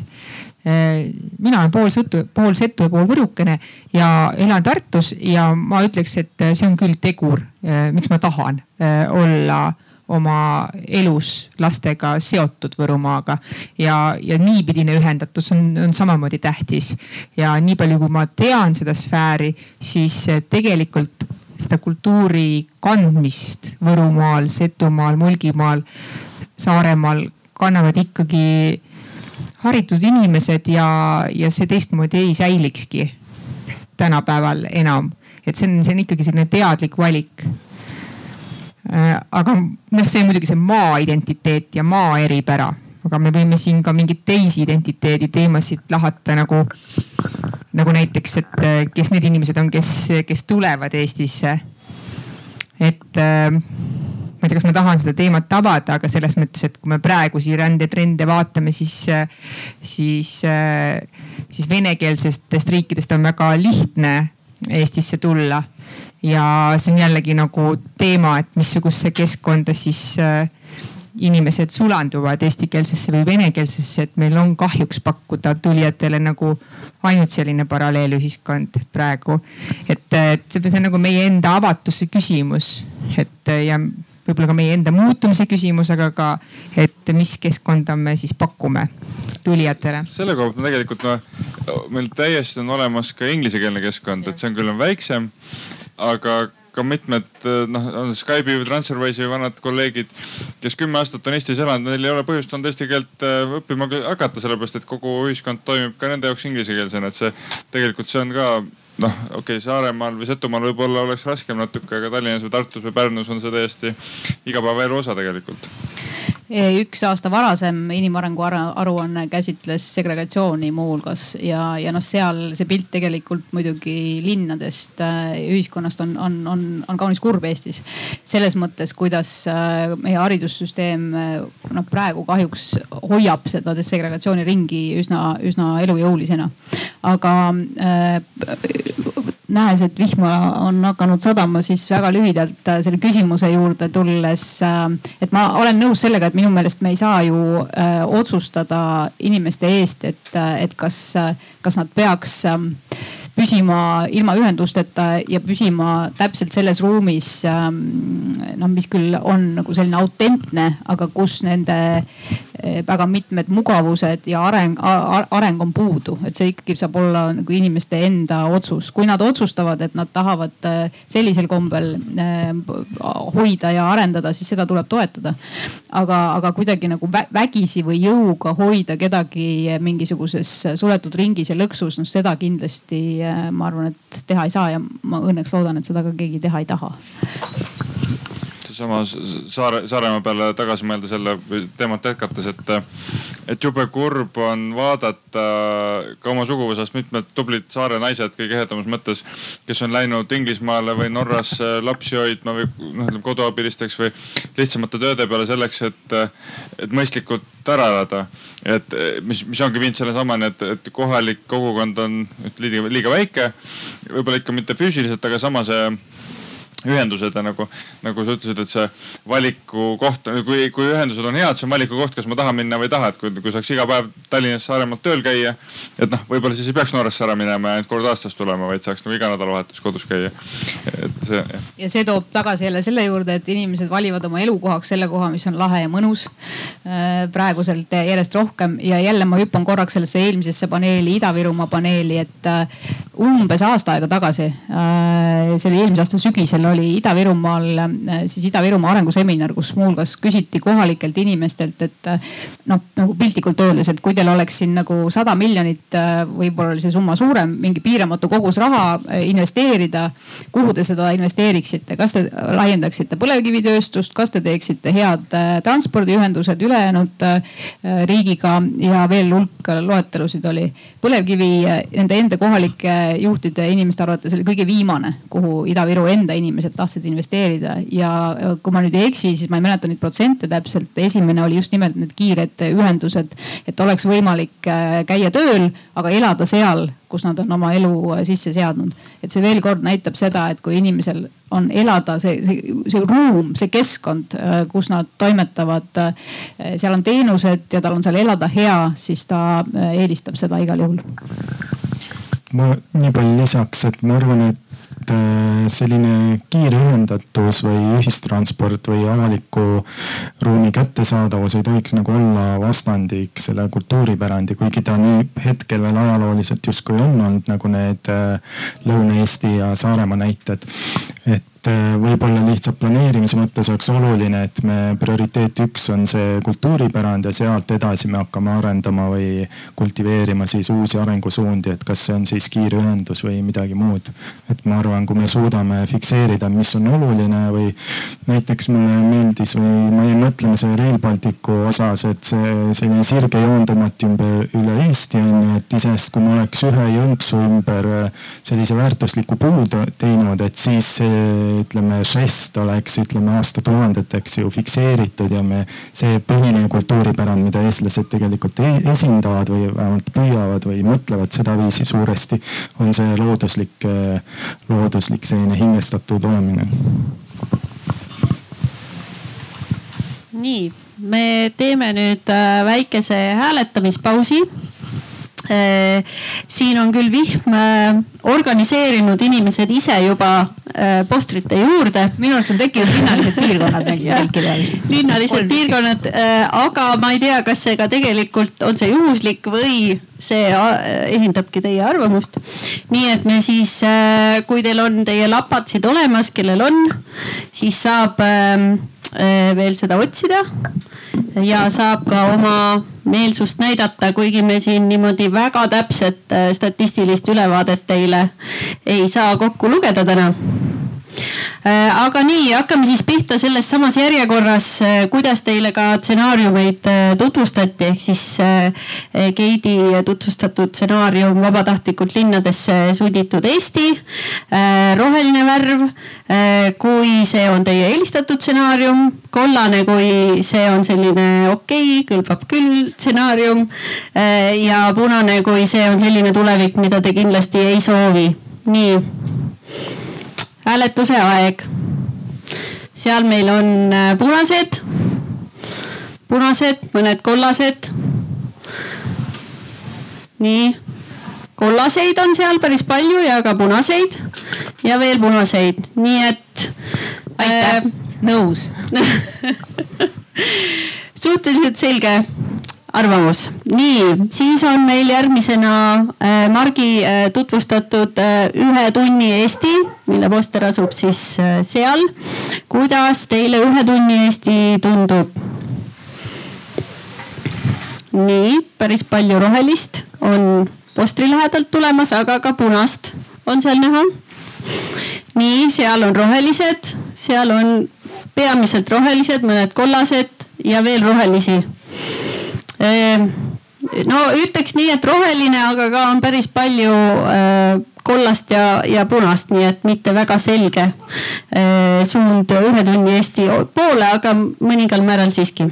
Äh, mina olen pool Sõtu, pool Setu ja pool Võrukene ja elan Tartus ja ma ütleks, et see on küll tegur, äh, miks ma tahan äh, olla oma elus lastega seotud Võrumaaga. ja, ja niipidine ühendatus on, on samamoodi tähtis. ja nii palju, kui ma tean seda sfääri, siis tegelikult seda kultuuri kandmist Võrumaal, Setumaal, Mulgimaal, Saaremaal kannavad ikkagi haritud inimesed ja, ja see teistmoodi ei säilikski tänapäeval enam. et see on, see on ikkagi selline teadlik valik. Äh, aga noh, see muidugi see maa identiteet ja maa eripära, aga me võime siin ka mingeid teisi identiteedi teemasid lahata nagu, nagu näiteks, et äh, kes need inimesed on, kes, kes tulevad Eestisse. et äh, ma ei tea, kas ma tahan seda teemat avada, aga selles mõttes, et kui me praegusi rändetrende vaatame, siis, siis, siis venekeelsetest riikidest on väga lihtne Eestisse tulla. Ja see on jällegi nagu teema, et missugusesse keskkonda siis inimesed sulanduvad eestikeelsesse või venekeelsesse, et meil on kahjuks pakkuda tulijatele nagu ainult selline paralleelühiskond praegu. et, et see on nagu meie enda avatuse küsimus, et ja võib-olla ka meie enda muutumise küsimus, aga ka, et mis keskkonda me siis pakume tulijatele. selle koha pealt tegelikult noh, meil täiesti on olemas ka inglisekeelne keskkond, et see on küll on väiksem, aga ka mitmed noh, on Skype'i või Transferwise'i vanad kolleegid, kes kümme aastat on Eestis elanud, neil ei ole põhjust olnud eesti keelt äh, õppima hakata, sellepärast et kogu ühiskond toimib ka nende jaoks inglisekeelsena, et see tegelikult see on ka noh, okei okay,, Saaremaal või Setumaal võib-olla oleks raskem natuke, aga Tallinnas või Tartus või Pärnus on see täiesti igapäevaelu osa tegelikult üks aasta varasem inimarengu aruanne käsitles segregatsiooni muuhulgas ja, ja noh, seal see pilt tegelikult muidugi linnadest, äh, ühiskonnast on, on, on, on kaunis kurb Eestis. selles mõttes, kuidas äh, meie haridussüsteem äh, noh, praegu kahjuks hoiab seda segregatsiooni ringi üsna, üsna elujõulisena. aga äh, nähes, et vihma on hakanud sadama, siis väga lühidalt selle küsimuse juurde tulles, et ma olen nõus sellega, et minu meelest me ei saa ju äh, otsustada inimeste eest, et, et kas, kas nad peaks ähm, püsima ilma ühendusteta ja püsima täpselt selles ruumis, ähm, noh, mis küll on nagu selline autentne, aga kus nende väga mitmed mugavused ja areng, areng on puudu, et see ikkagi saab olla nagu inimeste enda otsus. kui nad otsustavad, et nad tahavad eh, sellisel kombel eh, hoida ja arendada, siis seda tuleb toetada. aga, aga kuidagi nagu vägisi või jõuga hoida kedagi mingisuguses suletud ringis ja lõksus, noh seda kindlasti ma arvan, et teha ei saa ja ma õnneks loodan, et seda ka keegi teha ei taha sama Saare, Saaremaa peale tagasi mõelda selle teemat jätkates, et, et jube kurb on vaadata ka oma suguvõsast mitmed tublid saare naised kõige ehedamas mõttes, kes on läinud Inglismaale või Norrasse lapsi hoidma või noh, ütleme koduabilisteks või lihtsamate tööde peale selleks, et, et mõistlikult ära elada. et mis, mis ongi viinud sellesamani, et, et kohalik kogukond on liiga, liiga väike, võib-olla ikka mitte füüsiliselt, aga samas ühendused ja nagu, nagu sa ütlesid, et see valikukoht, kui, kui ühendused on head, see on valikukoht, kas ma tahan minna või ei taha, et kui, kui saaks iga päev Tallinnas, Saaremaalt tööl käia. et noh, võib-olla siis ei peaks Norrasse ära minema ja ainult kord aastas tulema, vaid saaks nagu iga nädalavahetus kodus käia. et see. ja see toob tagasi jälle selle juurde, et inimesed valivad oma elukohaks selle koha, mis on lahe ja mõnus. Äh, praeguselt järjest rohkem ja jälle ma hüppan korraks sellesse eelmisesse paneeli, Ida-Virumaa paneeli, et äh, umbes aasta aega tagasi, äh, see oli eelmise aasta sügisel oli Ida-Virumaal äh, siis Ida-Virumaa arenguseminar, kus muuhulgas küsiti kohalikelt inimestelt, et äh, noh, nagu piltlikult öeldes, et kui teil oleks siin nagu sada miljonit, äh, võib-olla oli see summa suurem, mingi piiramatu kogus raha investeerida. kuhu te seda investeeriksite, kas te laiendaksite põlevkivitööstust, kas te teeksite head transpordiühendused ülejäänud riigiga ja veel hulk loetelusid oli. põlevkivi nende enda kohalike juhtide inimeste arvates oli kõige viimane, kuhu Ida-Viru enda inimesed inimesed tahtsid investeerida ja kui ma nüüd ei eksi, siis ma ei mäleta neid protsente täpselt. esimene oli just nimelt need kiired ühendused, et oleks võimalik äh, käia tööl, aga elada seal, kus nad on oma elu äh, sisse seadnud. et see veel kord näitab seda, et kui inimesel on elada see, see, see ruum, see keskkond, äh, kus nad toimetavad. seal on teenused ja tal on seal elada hea, siis ta eelistab seda igal juhul. ma nii palju lisaks, et ma arvan, et äh, selline kiirühendatus või ühistransport või avaliku ruumi kättesaadavus ei tohiks nagu olla vastandik selle kultuuripärandi, kuigi ta nii hetkel veel ajalooliselt justkui on olnud nagu need äh, Lõuna-Eesti ja Saaremaa näited. et et äh, võib-olla lihtsalt planeerimise mõttes oleks oluline, et me prioriteet üks on see kultuuripärand ja sealt edasi me hakkame arendama või kultiveerima siis uusi arengusuundi, et kas see on siis kiire ühendus või midagi muud. et ma arvan, kui me suudame fikseerida, mis on oluline või näiteks mulle meeldis või ma jäin mõtlema selle Rail Balticu osas, et see selline sirge joon tõmmati ümber üle Eesti on ju, et iseenesest kui me oleks ühe jõnksu ümber sellise väärtusliku puu teinud, et siis see ütleme, žest oleks, ütleme aastatuhandeteks ju fikseeritud ja me, see põhiline kultuuripärand, mida eestlased tegelikult e esindavad või vähemalt püüavad või mõtlevad sedaviisi suuresti, on see looduslik, looduslik selline hingestatud olemine. nii, me teeme nüüd äh, väikese hääletamispausi Äh, siin on küll vihm äh, organiseerinud inimesed ise juba äh, postrite juurde. minu arust on tekkinud linnalised piirkonnad meil siin telkide all. linnalised piirkonnad, aga ma ei tea, kas see ka tegelikult on see juhuslik või see esindabki teie arvamust. nii et me siis, kui teil on teie lapatsid olemas, kellel on, siis saab ähm, veel seda otsida ja saab ka oma meelsust näidata, kuigi me siin niimoodi väga täpset äh, statistilist ülevaadet teile ei saa kokku lugeda täna aga nii, hakkame siis pihta selles samas järjekorras, äh, kuidas teile ka stsenaariumeid äh, tutvustati, ehk siis Keidi tutvustatud stsenaarium Vabatahtlikult linnadesse sunnitud Eesti. roheline värv, kui see on teie eelistatud stsenaarium, kollane, kui see on selline okei okay,, kõlbab küll stsenaarium. ja punane, kui see on selline tulevik, mida te kindlasti ei soovi. nii hääletuse aeg. seal meil on äh, punased, punased, mõned kollased. nii, kollaseid on seal päris palju ja ka punaseid ja veel punaseid, nii et. aitäh äh,, nõus suhteliselt selge arvamus. nii, siis on meil järgmisena äh, Margi äh, tutvustatud äh, Ühe tunni Eesti, mille poster asub siis äh, seal. kuidas teile Ühe tunni Eesti tundub? nii, päris palju rohelist on postri lähedalt tulemas, aga ka punast on seal näha. nii, seal on rohelised, seal on peamiselt rohelised, mõned kollased ja veel rohelisi no ütleks nii, et roheline, aga ka on päris palju äh, kollast ja, ja punast, nii et mitte väga selge äh, suund ühe tunni Eesti poole, aga mõningal määral siiski.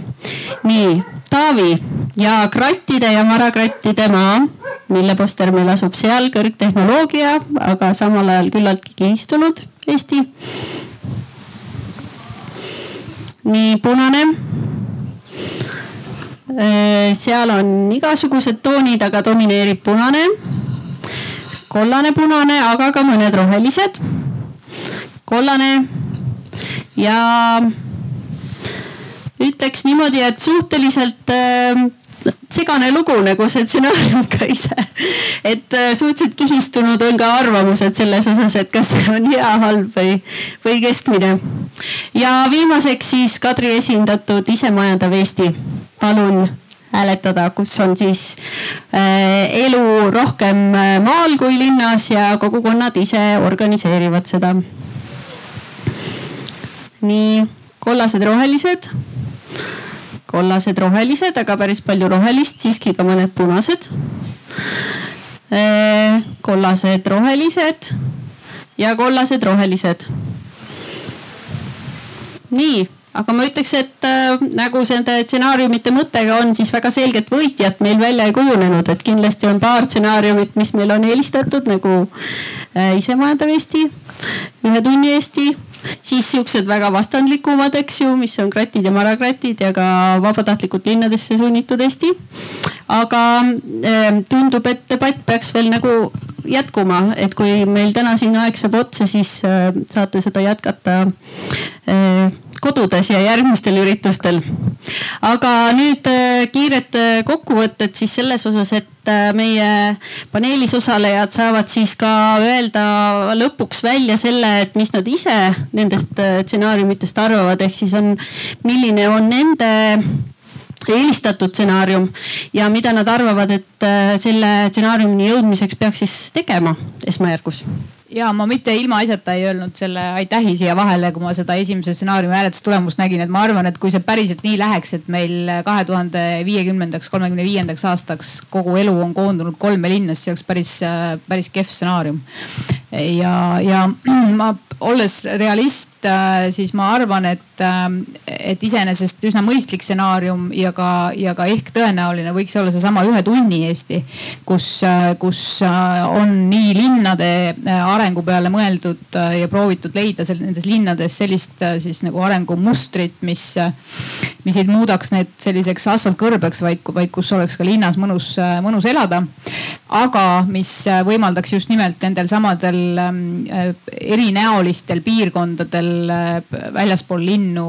nii, Taavi ja krattide ja marakrattide maa, mille poster meil asub seal, kõrgtehnoloogia, aga samal ajal küllaltki kihistunud Eesti. nii, punane seal on igasugused toonid, aga domineerib punane, kollane, punane, aga ka mõned rohelised. kollane ja ütleks niimoodi, et suhteliselt äh, segane lugu nagu see stsenaarium ka ise. et äh, suhteliselt kihistunud on ka arvamused selles osas, et kas see on hea, halb või, või keskmine. ja viimaseks siis Kadri esindatud isemajandav Eesti palun hääletada, kus on siis äh, elu rohkem äh, maal kui linnas ja kogukonnad ise organiseerivad seda. nii, kollased, rohelised. kollased, rohelised, aga päris palju rohelist, siiski ka mõned punased äh,. kollased, rohelised ja kollased, rohelised. nii aga ma ütleks, et äh, nagu nende stsenaariumite mõttega on siis väga selget võitjat meil välja ei kujunenud, et kindlasti on paar stsenaariumit, mis meil on eelistatud nagu äh, isemajandav Eesti, ühe tunni Eesti siis siuksed väga vastandlikumad, eks ju, mis on kratid ja marakratid ja ka vabatahtlikult linnadesse sunnitud Eesti. aga äh, tundub, et debatt peaks veel nagu jätkuma, et kui meil täna siin aeg saab otsa, siis saate seda jätkata kodudes ja järgmistel üritustel. aga nüüd kiired kokkuvõtted siis selles osas, et meie paneelis osalejad saavad siis ka öelda lõpuks välja selle, et mis nad ise nendest stsenaariumitest arvavad, ehk siis on, milline on nende eelistatud stsenaarium ja mida nad arvavad, et äh, selle stsenaariumini jõudmiseks peaks siis tegema esmajärgus ja ma mitte ilmaasjata ei öelnud selle aitähi siia vahele, kui ma seda esimese stsenaariumi hääletustulemust nägin, et ma arvan, et kui see päriselt nii läheks, et meil kahe tuhande viiekümnendaks, kolmekümne viiendaks aastaks kogu elu on koondunud kolme linna, siis see oleks päris, päris kehv stsenaarium. ja, ja ma olles realist, siis ma arvan, et, et iseenesest üsna mõistlik stsenaarium ja ka, ja ka ehk tõenäoline võiks olla seesama ühe tunni Eesti, kus, kus on nii linnade arengu peale mõeldud äh, ja proovitud leida seal nendes linnades sellist äh, siis nagu arengumustrit, mis, äh, mis ei muudaks need selliseks asfaltkõrbeks, vaid, vaid kus oleks ka linnas mõnus, mõnus elada. aga mis võimaldaks just nimelt nendel samadel ähm, erinäolistel piirkondadel väljaspool linnu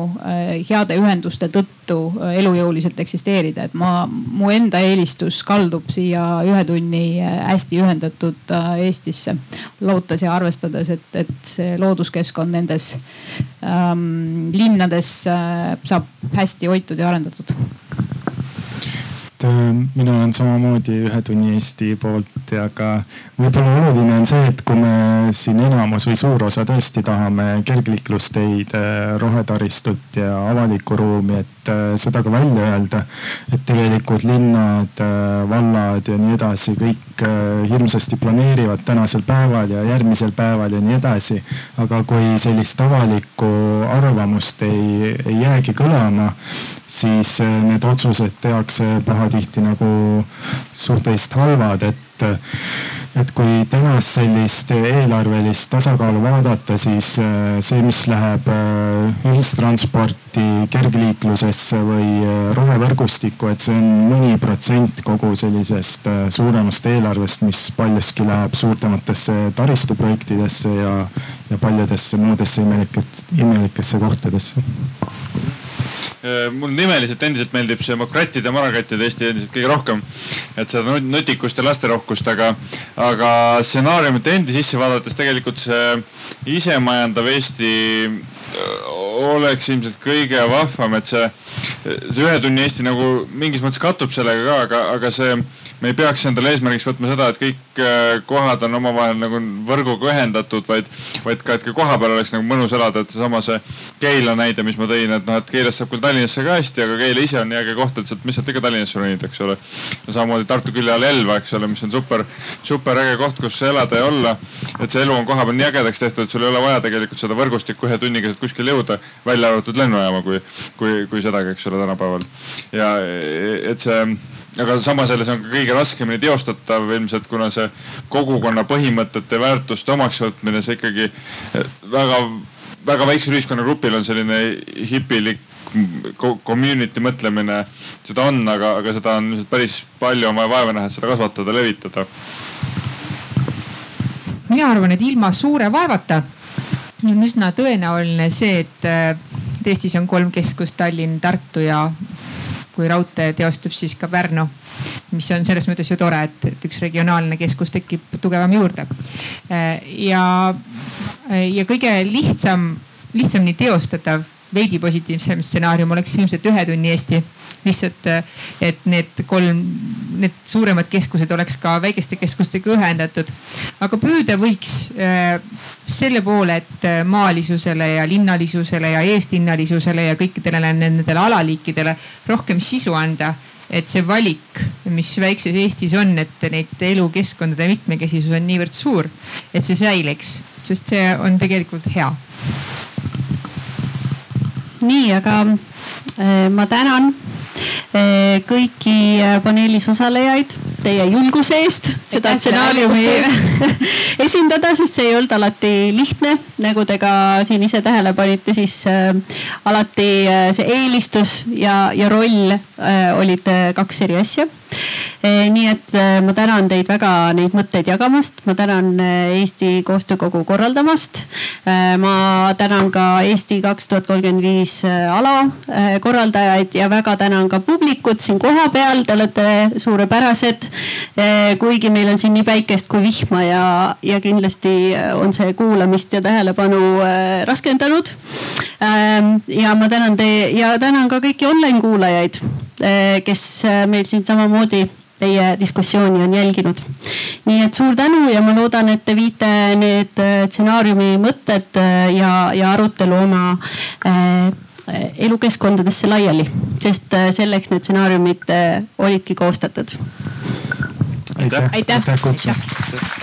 heade ühenduste tõttu elujõuliselt eksisteerida, et ma, mu enda eelistus kaldub siia ühe tunni hästi ühendatud Eestisse loota mõttes ja arvestades, et, et see looduskeskkond nendes ähm, linnades äh, saab hästi hoitud ja arendatud. Äh, minul on samamoodi ühe tunni Eesti poolt ja ka võib-olla oluline on see, et kui me siin enamus või suur osa tõesti tahame kergliiklusteid, äh, rohetaristut ja avalikku ruumi, et äh, seda ka välja öelda. et tegelikult linnad, vallad ja nii edasi kõik hirmsasti planeerivad tänasel päeval ja järgmisel päeval ja nii edasi. aga kui sellist avalikku arvamust ei, ei jäägi kõlama, siis need otsused tehakse pahatihti nagu suht-teist halvad, et, et kui tänast sellist eelarvelist tasakaalu vaadata, siis äh, see, mis läheb äh, ühistransporti, kergliiklusesse või äh, rohevõrgustikku, et see on mõni protsent kogu sellisest suuremast eelarvest, mis paljuski läheb suurematesse taristuprojektidesse ja, ja paljudesse muudesse imelikesse kohtadesse. Äh, mul nimeliselt endiselt meeldib see mokrattide ja marakrattide Eesti endiselt kõige rohkem. et seda nutikust ja lasterohkust, aga, aga stsenaariumite endi sisse vaadates tegelikult see isemajandav Eesti äh, oleks ilmselt kõige vahvam, et see, see ühe tunni Eesti nagu mingis mõttes kattub sellega ka, aga, aga see me ei peaks endale eesmärgiks võtma seda, et kõik äh, kohad on omavahel nagu võrguga ühendatud, vaid, vaid ka, et ka kohapeal oleks nagu mõnus elada, et seesama see Keila näide, mis ma tõin, et noh, et Keilast saab küll Tallinnasse ka hästi, aga Keila ise on nii äge koht, et sealt, mis sealt ikka Tallinnasse ronida, eks ole. samamoodi Tartu külje all Elva, eks ole, mis on super, super äge koht, kus elada ja olla. et see elu on kohapeal nii ägedaks tehtud, et sul ei ole vaja tegelikult seda võrgustikku ühe tunniga sealt kuskile jõuda, välja arvatud lennujaama, kui, kui, kui sedagi, eks ole, tänapäeval. ja et see aga samas jälle see on ka kõige raskemini teostatav ilmselt, kuna see kogukonna põhimõtete, väärtuste omaksvõtmine, see ikkagi eh, väga, väga väiksel ühiskonnagrupil on selline hipilik community mõtlemine, seda on, aga, aga seda on ilmselt päris palju on vaja vaeva näha, et seda kasvatada, levitada. mina arvan, et ilma suure vaevata on üsna tõenäoline see, et Eestis on kolm keskust, Tallinn, Tartu ja kui raudtee teostub, siis ka Pärnu. mis on selles mõttes ju tore, et, üks regionaalne keskus tekib tugevam juurde. ja, ja kõige lihtsam, lihtsamini teostatav veidi positiivsem stsenaarium oleks ilmselt ühe tunni Eesti lihtsalt, et need kolm, need suuremad keskused oleks ka väikeste keskustega ühendatud. aga püüda võiks äh, selle poole, et äh, maalisusele ja linnalisusele ja eestlinnalisusele ja kõikidele nendele alaliikidele rohkem sisu anda et see valik, mis väikses Eestis on, et neid elukeskkondade mitmekesisus on niivõrd suur, et see säiliks, sest see on tegelikult hea. nii, aga äh, ma tänan kõiki eh, paneelis osalejaid teie julguse eest seda stsenaariumi esindada, sest see ei olnud alati lihtne. nagu te ka siin ise tähele panite, siis äh, alati äh, see eelistus ja, ja roll äh, olid kaks eri asja nii et ma tänan teid väga neid mõtteid jagamast, ma tänan Eesti Koostöökogu korraldamast. ma tänan ka Eesti kaks tuhat kolmkümmend viis ala korraldajaid ja väga tänan ka publikut siin kohapeal, te olete suurepärased. Kuigi meil on siin nii päikest kui vihma ja, ja kindlasti on see kuulamist ja tähelepanu raskendanud. ja ma tänan teie ja tänan ka kõiki online kuulajaid, kes meil siin samamoodi teie diskussiooni on jälginud. nii et suur tänu ja ma loodan, et te viite need stsenaariumi mõtted ja, ja arutelu oma elukeskkondadesse laiali, sest selleks need stsenaariumid olidki koostatud. aitäh, aitäh, aitäh kutsumast.